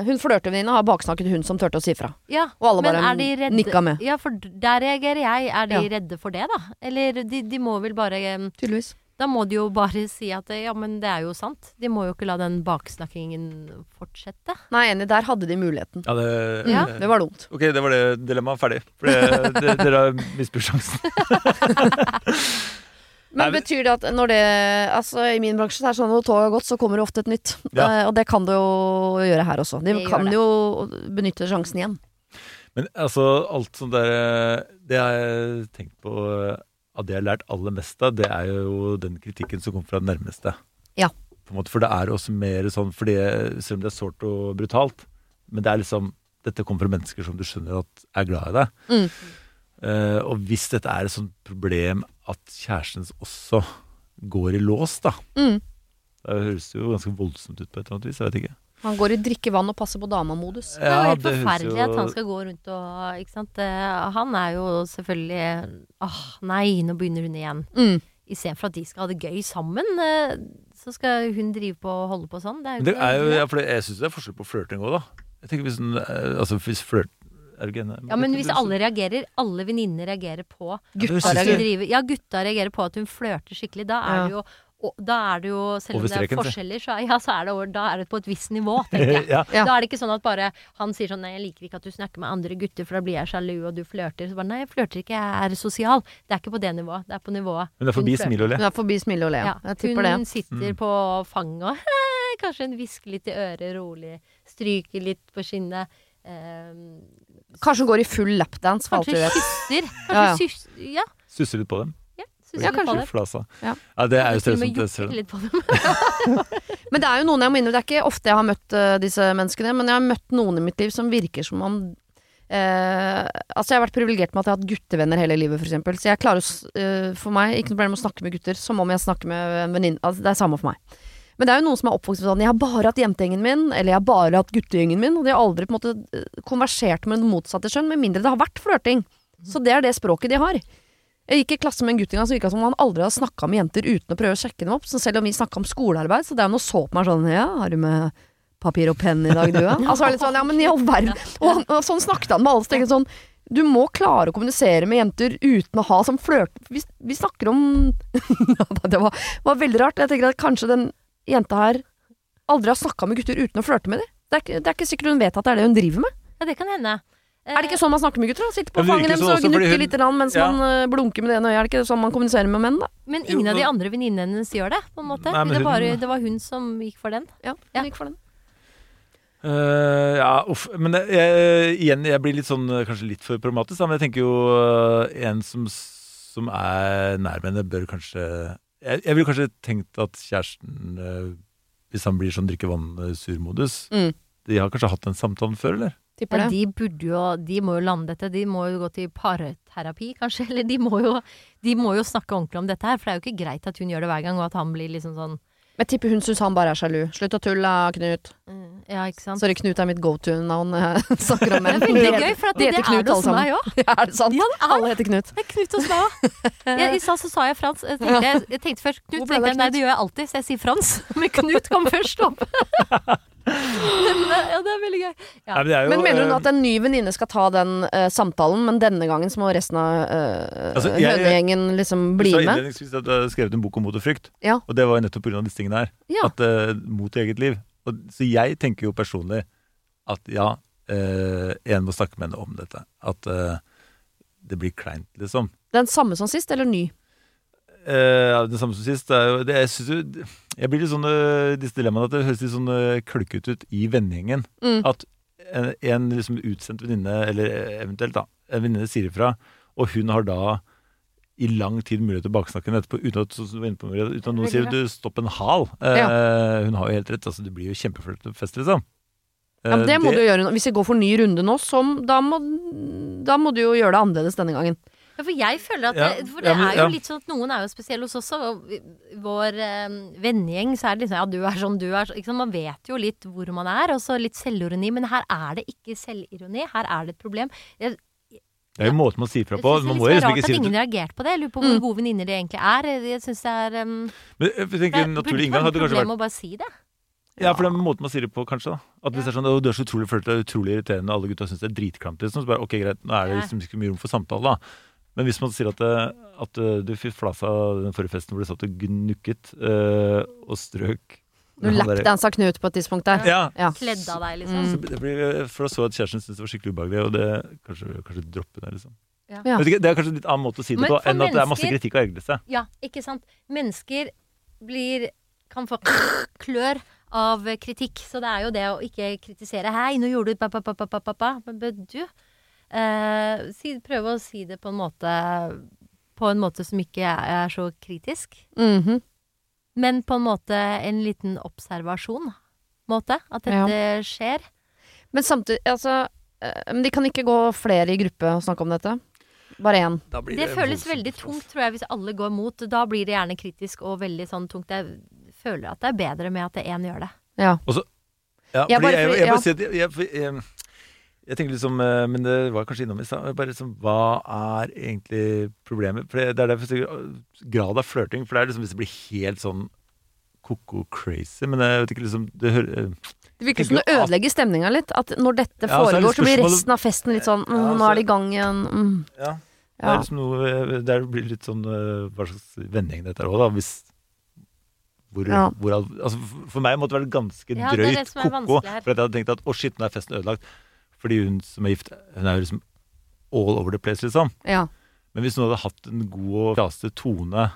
hun flørtevenninna har baksnakket hun som turte å si fra. Ja, Og alle men bare redde nikka med. Ja, for der reagerer jeg. Er de Ja. redde for det, da? Eller de, de må vel bare Tydeligvis. Da må de jo bare si at ja, men det er jo sant. De må jo ikke la den baksnakkingen fortsette. Nei, enig, der hadde de muligheten. Ja, det, Ja. Det var dumt. Ok, det var det dilemmaet. Ferdig. For det, det, dere har misbrukt sjansen. Men Nei, betyr det at når det Altså, i min bransje det er sånn at når toget har gått, så kommer det ofte et nytt. Ja. Eh, og det kan det jo gjøre her også. De Det gjør kan det. jo benytte sjansen igjen. Men altså, alt sånt der Det har jeg tenkt på Av det jeg har lært aller mest av, det er jo den kritikken som kommer fra den nærmeste. Ja. På en måte, for det er også mer sånn fordi, Selv om det er sårt og brutalt, men det er liksom Dette kommer fra mennesker som du skjønner at er glad i deg. Mm. Eh, og hvis dette er et sånt problem at kjæresten også går i lås, da Mm. Det høres jo ganske voldsomt ut på et eller annet vis. Jeg vet ikke. Han går i drikke vann og passer på dama-modus. Det er jo helt forferdelig jo- at han skal gå rundt og Ikke sant. Eh, Han er jo selvfølgelig Åh, nei, nå begynner hun igjen. Mm. Istedenfor at de skal ha det gøy sammen, eh, så skal hun drive på og holde på sånn. Det er jo det er jo, ja, for jeg syns det er forskjell på flørting òg, da. Jeg tenker hvis den, eh, altså hvis flørt Enig? Ja, men hvis alle reagerer, alle venninner reagerer på Gutta reagerer. Ja, gutta reagerer på at hun flørter skikkelig. Da er Ja. det jo og da er det jo, selv om det er forskjeller, så, ja, så er det, over- da er det på et visst nivå, tenker jeg. ja. Ja. Da er det ikke sånn at bare han sier sånn Nei, jeg liker ikke at du snakker med andre gutter, for da blir jeg sjalu, og du flørter. Så bare Nei, jeg flørter ikke, jeg er sosial. Det er ikke på det nivået. Det er på nivået Men det er forbi smil og le. Hun er forbi smil og le. Ja, Jeg tipper hun sitter Mm. på fanget og Kanskje hun hvisker litt i øret rolig, stryker litt på skinnet. Eh, Kanskje hun går i full lapdance, for kanskje kysser. Ja, ja. Ja. Susser litt på dem. ja, kanskje. Ja, kanskje. Ja. det er jo stedet som dem. Men det er jo noen jeg må innrømme, det er ikke ofte jeg har møtt uh, disse menneskene, men jeg har møtt noen i mitt liv som virker som om uh, Altså, jeg har vært privilegert med at jeg har hatt guttevenner hele livet, eksempel. Så jeg klarer eh, For meg, ikke noe problem med å snakke med gutter, som om jeg snakker med en venninne. Altså, det er samme for meg. Men det er jo noen som er oppvokst med sånn Jeg har bare hatt jentegjengen min, eller jeg har bare hatt guttegjengen min, og de har aldri på en måte eh, konversert med det motsatte kjønn, med mindre det har vært flørting. Så det er det språket de har. Jeg gikk i klasse med en gutt en gang som virka som om han aldri hadde snakka med jenter uten å prøve å sjekke dem opp. Så selv om vi snakka om skolearbeid, så det er og så på meg sånn Ja, har du med papir og penn i dag, du, ja? Altså litt sånn, ja, men i all verden. Og, han, og sånn snakket han med alle. Så tenkte sånn Du må klare å kommunisere med jenter uten å ha som flørt... Vi, vi snakker om Det var, var veldig rart. Jeg tenker at kanskje den jenta her aldri har snakka med gutter uten å flørte med dem. Det er, det er ikke sikkert hun vet at det er det hun driver med. Ja, det kan hende. Er det ikke sånn man snakker med gutter? da? Sitter på fanget deres sånn og gnukker hun- litt mens Ja. man eh, blunker med det ene øyet. Er det ikke sånn man kommuniserer med menn, da? Men Jo, ingen av de andre venninnene hennes gjør det, på en måte. Nei, men det, hun- bare, det var hun som gikk for den. Ja, Ja. hun gikk for den. Uh, ja, uff. Men det- jeg, igjen, jeg blir litt sånn eh, kanskje litt for problematisk. da. Men jeg tenker jo uh, en som, som er nær henne, bør kanskje Jeg, jeg ville kanskje tenkt at kjæresten, eh, hvis han blir sånn drikke vann-sur-modus Mm. De har kanskje hatt den samtalen før, eller? Ja, de burde jo De må jo lande dette. De må jo gå til parterapi, kanskje. Eller de må jo De må jo snakke ordentlig om dette her. For det er jo ikke greit at hun gjør det hver gang, og at han blir liksom sånn Men jeg tipper hun syns han bare er sjalu. Slutt å tulle, Knut. mm, Ja, ikke sant. Sorry, Knut er mitt go to-navn. Jeg snakker om Det er veldig gøy, for det, det Knut, er det hos meg òg. Ja, er det sant? Ja, det er. Alle heter Knut. Det er Knut hos meg òg. I stad så sa jeg Frans. Jeg tenkte, jeg, jeg tenkte først Knut, tenkte det jeg, nei, Knut? det gjør jeg alltid, så jeg sier Frans. Men Knut kom først opp. Men ja, det er veldig gøy. Ja. Nei, men er jo, Men mener hun eh, at en ny venninne skal ta den uh, samtalen, men denne gangen så må resten av uh, Altså, hønegjengen liksom bli Du sa med? innledningsvis at du har skrevet en bok om mot og frykt. Ja. Og det var jo nettopp pga. disse tingene her. Ja. At uh, Mot i eget liv. Og, så jeg tenker jo personlig at ja, uh, en må snakke med henne om dette. At eh, det blir kleint, liksom. Den samme som sist, eller ny? Eh, ja, det samme som sist. Det er jo, det, jeg, synes jo, jeg blir litt sånn eh, disse dilemmaene at det høres litt sånn uh, kløkkete ut i vennegjengen. Mm. At en, en liksom utsendt venninne, eller eh, eventuelt da, en venninne sier ifra, og hun har da i lang tid mulighet til å baksnakke henne etterpå uten at, du på, uten noen sier du stopp en hal. Eh, Hun har jo helt rett. altså Det blir jo kjempeflørt fest, liksom. Ja, men Eh, det må du gjøre. Hvis vi går for ny runde nå, som, da, må, da må du jo gjøre det annerledes denne gangen. Ja, for jeg føler at det, For ja, det men- er jo ja. litt sånn at noen er jo spesielle hos oss også. og Vår eh, vennegjeng, så er det liksom ja, du er sånn, du er sånn. Man vet jo litt hvor man er, og så litt selvironi. Men her er det ikke selvironi. Her er det et problem. Jeg, Det er jo måten man sier fra på. det Man er må litt jo liksom rart ikke at ingen det. reagerte på det. Jeg lurer på hvor gode venninner de egentlig er. Jeg synes det er um, Men jeg tenker en naturlig inngang hadde kanskje vært problem å bare si det. Ja, for det er måten man sier det på, kanskje. da At hvis det er sånn, «Å, du er så utrolig flørtete, det er utrolig irriterende, alle gutta syns det er dritklamt, liksom. Så bare ok, greit, nå er det liksom ikke mye rom for samtale, da. Men hvis man sier at, det, at eh, du fikk flasa den forrige festen hvor du satt og gnukket øh, og strøk Du med han der- lapdansa Knut på et tidspunkt der. Ja. Ja. Kledde av deg, liksom. Mm. Så det blir, for da så at kjæresten syntes det var skikkelig ubehagelig, og det kanskje, kanskje droppe det, liksom. Ja. Ja. Ikke, det er kanskje en litt annen måte å si det Men på enn at det er masse kritikk og ergrelse. Ja, ikke sant. Mennesker blir kan få klør av kritikk. Så det er jo det å ikke kritisere. Hei, nå gjorde du pa, pa, pa, pa, pa, pa, pa. Men du eh, si, prøve å si det på en måte På en måte som ikke er, er så kritisk. Mhm. Men på en måte en liten observasjon. Måte. At dette skjer. Men samtidig, altså eh, Men de kan ikke gå flere i gruppe og snakke om dette? Bare én. Det føles veldig tungt, tror jeg, hvis alle går mot. Da blir det gjerne kritisk og veldig sånn tungt. Jeg føler at det er bedre med at én gjør det. Ja. Ja, Jeg fordi bare- jeg, jeg, ja. bare sier at jeg, jeg, tenker liksom eh, Men det var kanskje innom i stad. Liksom Hva er egentlig problemet? For det, det er derfor jeg sier, grad av flørting. For det er liksom hvis det blir helt sånn ko-ko crazy. Men jeg vet ikke liksom det hører, eh, Det virker som det ødelegger stemninga litt. At når dette Ja, er det foregår, så blir resten av festen litt sånn mm, Ja, Nå er det i gang igjen. Mm. Ja. Det er liksom noe det blir litt sånn eh, Hva slags vending dette er òg, da. Hvis hvor, Ja. hvor, altså, for- meg måtte det være ganske Ja, drøyt er ko-ko. For jeg hadde tenkt at å shit, nå er festen ødelagt. Fordi hun som er gift, hun er jo liksom all over the place, liksom. Ja. Men hvis hun hadde hatt en god og klaste tone,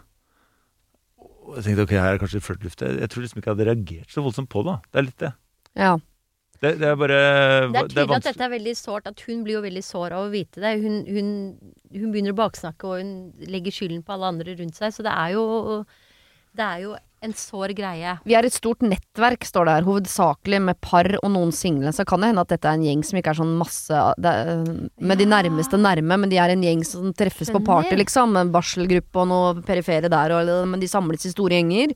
Og jeg tenkte ok, her er kanskje flørtluft. Jeg, jeg tror liksom ikke jeg hadde reagert så voldsomt på det. Det er litt det. Ja. Det, det er bare Det er tydelig at dette er veldig sårt, at hun blir jo veldig sår av å vite det. Hun, hun, hun begynner å baksnakke, og hun legger skylden på alle andre rundt seg. Så det er jo, det er jo en sår greie. Vi er et stort nettverk, står det her, hovedsakelig med par og noen single. Så kan det hende at dette er en gjeng som ikke er sånn masse er, Med de nærmeste nærme, men de er en gjeng som treffes på party, liksom. En barselgruppe og noe perifere der, og, men de samles i store gjenger.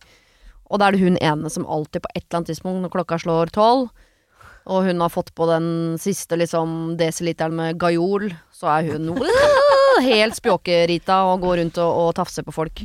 Og da er det hun ene som alltid på et eller annet tidspunkt, når klokka slår tolv, og hun har fått på den siste liksom desiliteren med Gajol, så er hun helt spjåkerita og går rundt og, og tafser på folk.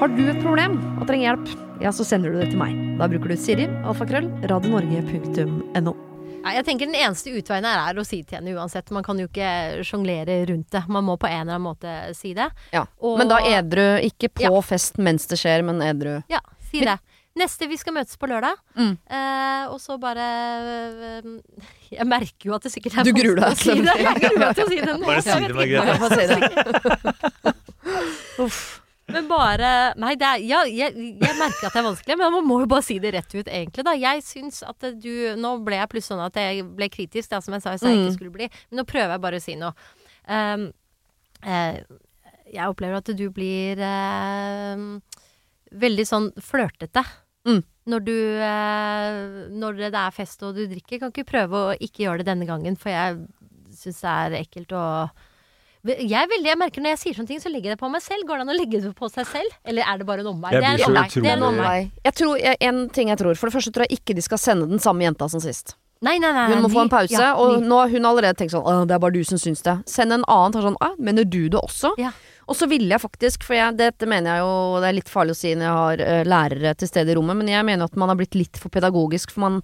Har du et problem og trenger hjelp, ja, så sender du det til meg. Da bruker du Siri, alfakrøll, radionorge.no. Jeg tenker Den eneste utveien her er å si til henne uansett. Man kan jo ikke sjonglere rundt det. Man må på en eller annen måte si det. Ja. Og- Men da edru, ikke på Ja. fest mens det skjer, men edru. Ja, si det. Neste vi skal møtes på lørdag. Mm. Eh, og så bare eh, Jeg merker jo at det sikkert er Du gruer deg, si det. Jeg gruer meg til å si det. Bare si det. Margrethe. Uff. Men bare Nei, det er, ja, jeg, jeg merker at det er vanskelig, men man må jo bare si det rett ut, egentlig. da Jeg syns at du Nå ble jeg plutselig sånn at jeg ble kritisk, da, som jeg sa jeg sa jeg Mm. ikke skulle bli. Men nå prøver jeg bare å si noe. Um, eh, jeg opplever at du blir eh, veldig sånn flørtete. Mm. Når du eh, Når det er fest og du drikker, kan ikke prøve å ikke gjøre det denne gangen, for jeg syns det er ekkelt å jeg, er veldig, jeg merker Når jeg sier sånne ting, så legger jeg det på meg selv. Går det an å legge det på seg selv? Eller er det bare en omvei? Det er en omvei. Det er en omvei. Jeg tror, jeg, en ting jeg tror For det første tror jeg ikke de skal sende den samme jenta som sist. Nei, nei, nei. Hun må ny- få en pause, ja, og nå har hun allerede tenkt sånn det er bare du som syns det. Send en annen og sånn mener du det også? Ja. Og så ville jeg faktisk, for jeg, dette mener jeg jo Det er litt farlig å si når jeg har uh, lærere til stede i rommet, men jeg mener at man har blitt litt for pedagogisk, for man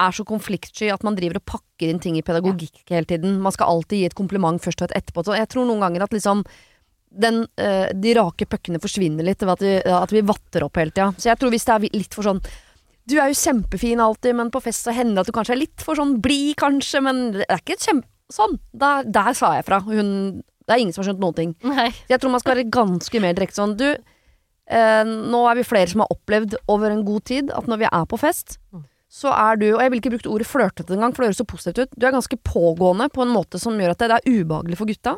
er så konfliktsky at man driver og pakker inn ting i pedagogikk hele tiden. Man skal alltid gi et kompliment først og et etterpå. Så jeg tror noen ganger at liksom den, eh, de rake puckene forsvinner litt ved at vi, at vi vatter opp hele tida. Så jeg tror hvis det er litt for sånn Du er jo kjempefin alltid, men på fest så hender det at du kanskje er litt for sånn blid, kanskje, men det er ikke kjempe... Sånn. Der, der sa jeg fra. Hun Det er ingen som har skjønt noen ting. Nei. Jeg tror man skal være ganske mer direkte sånn Du, eh, nå er vi flere som har opplevd over en god tid at når vi er på fest, så er du Og jeg vil ikke bruke ordet flørtete engang, for det høres så positivt ut. Du er ganske pågående på en måte som gjør at det, det er ubehagelig for gutta.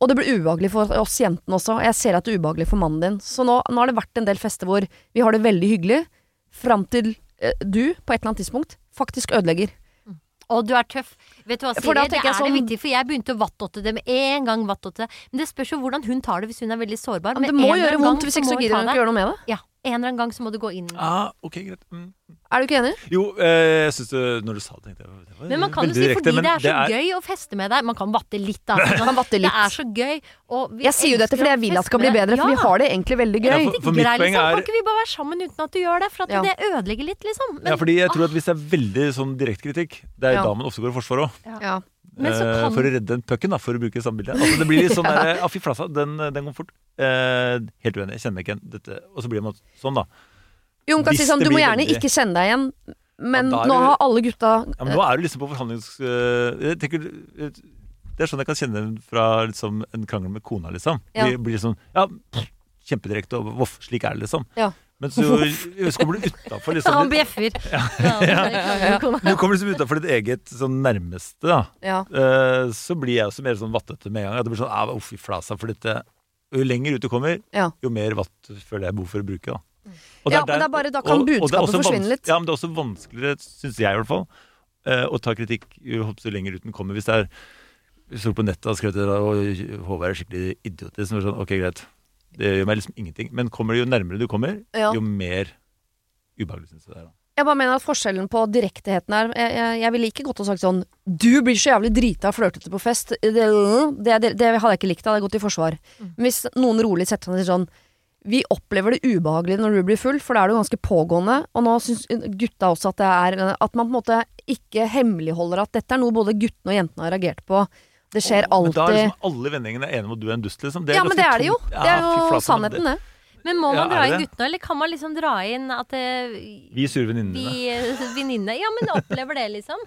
Og det blir ubehagelig for oss jentene også. Og jeg ser at det er ubehagelig for mannen din. Så nå, nå har det vært en del fester hvor vi har det veldig hyggelig, fram til eh, du, på et eller annet tidspunkt, faktisk ødelegger. Og du er tøff. Vet du hva, Siri? Det er sånn- det viktig, for jeg begynte å vattotte det med en gang. vattotte. Men det spørs jo hvordan hun tar det hvis hun er veldig sårbar. Men det må gjøre vondt, hvis ikke så gidder hun ikke gjøre noe med det. Ja, en eller annen gang så må du gå inn. Ah, ok, greit. Mm. Er du ikke enig? Jo, eh, jeg syns det Når du sa det, tenkte jeg Men man kan jo si direkte, fordi det er så det er- gøy å feste med deg. Man kan vatte litt, da. Man vatte litt. Det er så gøy. Og vi Jeg sier jo dette fordi jeg vil at det skal bli bedre, for vi har det egentlig veldig Ja, gøy. for- mitt poeng liksom. er- Kan ikke vi bare være sammen uten at du gjør det? For at Ja. det ødelegger litt, liksom. Men, ja, fordi jeg tror at hvis det er veldig sånn direkte kritikk, det er Ja. da man ofte går i forsvar òg. Ja. men så Eh, kan For å redde den pucken, da, for å bruke samme bilde. Altså, det blir litt sånn der, ah, fy flassa, den, den kom fort. Eh, helt uenig, jeg kjenner meg ikke igjen. Dette. Og så blir man sånn, da. Jo, kan Hvis si sånn, det du må blir gjerne veldig- ikke kjenne deg igjen, men Ja, da er nå det- har alle gutta Ja, men nå er du liksom på forhandlings... eh, jeg tenker, eh, det er sånn jeg kan kjenne fra liksom, en krangel med kona, liksom. Ja. Vi blir sånn Ja, pff, kjempedirekte, og voff, slik er det, liksom. Ja. Men så, så kommer du utafor, han liksom. bjeffer. ja, Du kommer liksom utafor ditt eget sånn nærmeste, da. ja. Eh, så blir jeg også mer sånn vattete med en gang. At det blir sånn, uff, i flasa, for dette Jo lenger ut du kommer, Ja. jo mer vatt føler jeg behov for å bruke. da Og Ja, men det er bare da kan og- og budskapet og forsvinne litt. Ja, men det er også vanskeligere, syns jeg i hvert fall, eh, å ta kritikk jo lenger ut den kommer. Hvis det er så på nettet har skrevet det, og Håvard er skikkelig idiotisk, så er det sånn, ok, greit. Det gjør meg liksom ingenting. Men kommer det jo nærmere du kommer, Ja. jo mer ubehagelig syns jeg det er. da Jeg bare mener at forskjellen på direktheten er Jeg, jeg, jeg ville ikke godt ha sagt sånn Du blir så jævlig drita og flørtete på fest. Det, det, det, det hadde jeg ikke likt. Det hadde jeg gått i forsvar. Mm. Hvis noen rolig setter seg ned sånn Vi opplever det ubehagelig når du blir full, for da er du ganske pågående. Og nå syns gutta også at det er At man på en måte ikke hemmeligholder at dette er noe både guttene og jentene har reagert på. Det skjer alltid Men da er liksom alle vendingene enige om at du er en dust, liksom. Ja, men det er det jo. Det er jo ja, men sannheten, det. Men må man Ja, dra inn guttene, eller kan man liksom dra inn at det, Vi sure venninnene. eh, Ja, men opplever det, liksom.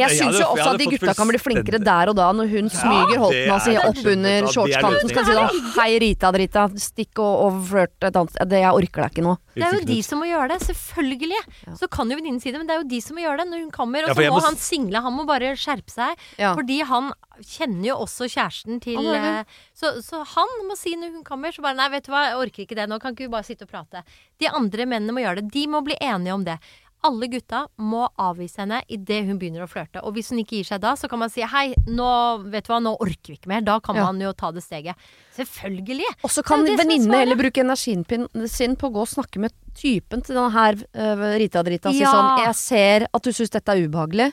Jeg men syns jo også at de gutta kan bli flinkere der og da, når hun smyger holdt si sier er opp under er shortskanten. Skal si da Hei, Rita, drita. Stikk og, og flørt et annet sted. Jeg orker deg ikke nå. Det er jo de som må gjøre det. Selvfølgelig. Så kan jo venninnen si det, men det er jo de som må gjøre det når hun kommer. Og så må han single. Han må bare skjerpe seg. Fordi han kjenner jo også kjæresten til eh, så, så han må si når hun kommer, så bare Nei, vet du hva, jeg orker ikke det nå. Kan ikke vi bare sitte og prate? De andre mennene må gjøre det. De må bli enige om det. Alle gutta må avvise henne idet hun begynner å flørte. Og hvis hun ikke gir seg da, så kan man si hei, nå vet du hva, nå orker vi ikke mer. Da kan Ja. man jo ta det steget. Selvfølgelig. Og så kan er er venninnene heller bruke energien sin på å gå og snakke med typen til denne her uh, Rita-drita. Si Ja. sånn Jeg ser at du syns dette er ubehagelig.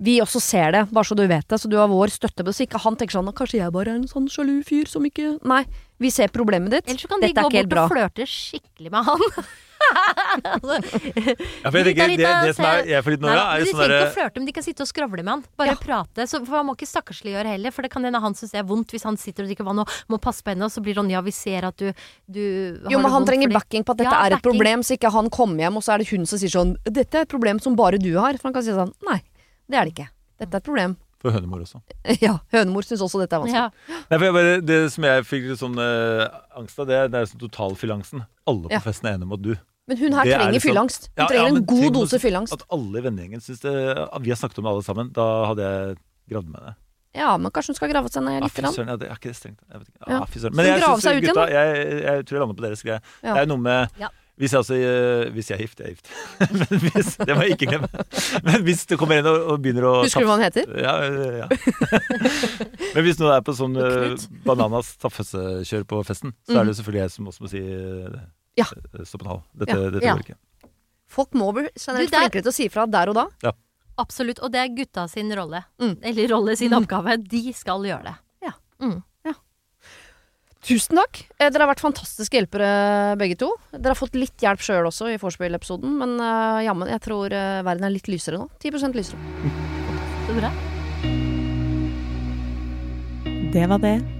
Vi også ser det, bare så du vet det. Så du har vår støtte. Så ikke han tenker sånn Kanskje jeg bare er en sånn sjalu fyr som ikke Nei, vi ser problemet ditt. Ellers så kan de Dette er gå ikke helt bort og flørte skikkelig med han. altså, Ja, for jeg tenker, det, det som er jeg er litt Nei, noia, er jo sånn de sånn trenger ikke å flørte, men de kan sitte og skravle med han. Bare prate. Så, for han må ikke stakkarsliggjøre heller, for det kan hende han syns det er vondt hvis han sitter og drikker vann og må passe på henne, og så blir det sånn ja, vi ser at du, du har Jo, men han trenger backing på at dette Ja, er et backing. problem, så ikke han kommer hjem, og så er det hun som sier sånn Dette er et problem som bare du har. For han kan si sånn Nei, det er det ikke. Dette er et problem. For hønemor også. Ja, hønemor syns også dette er vanskelig. Ja. Nei, for jeg bare, det som jeg fikk litt sånn eh, angst av, det, det er sånn totalfilansen. Alle på Ja. festen er enige om at du Men hun her Det er trenger fyllangst. fylleangst. Hun Ja, ja, trenger en god dose fyllangst. fylleangst. At alle i vennegjengen syns det Vi har snakket om det alle sammen. Da hadde jeg gravd med det. Ja, men kanskje hun skal grave seg ned Ah, litt. Ja, ja, det er ikke det strengt. Jeg vet ikke. Ja. Ah, søren. Så Men jeg synes seg gutta, jeg, jeg tror jeg lander på deres greie. Ja. Det er noe med Ja. hvis, jeg altså, eh, hvis jeg er gift, jeg er gift. Men hvis, det må jeg ikke glemme. Men hvis det kommer en og, og begynner å Husker du hva han heter? Ja, ja. Men hvis noen er på sånn eh, bananas taffesekjør på festen, så er det selvfølgelig jeg som også må si eh, Mhm. Ja. eh, stopp en hal. Dette, Ja. dette Ja. går ikke. Folk må bli generelt flinkere til å si fra der og da. Absolutt. Og det er gutta sin rolle. Mm. Eller rolle sin Mm. oppgave. De skal gjøre det. Ja. Mm. Tusen takk. Eh, Dere har vært fantastiske hjelpere begge to. Dere har fått litt hjelp sjøl også i vorspiel-episoden, men uh, jammen, jeg tror uh, verden er litt lysere nå. 10 lysere. Så bra. Det var det.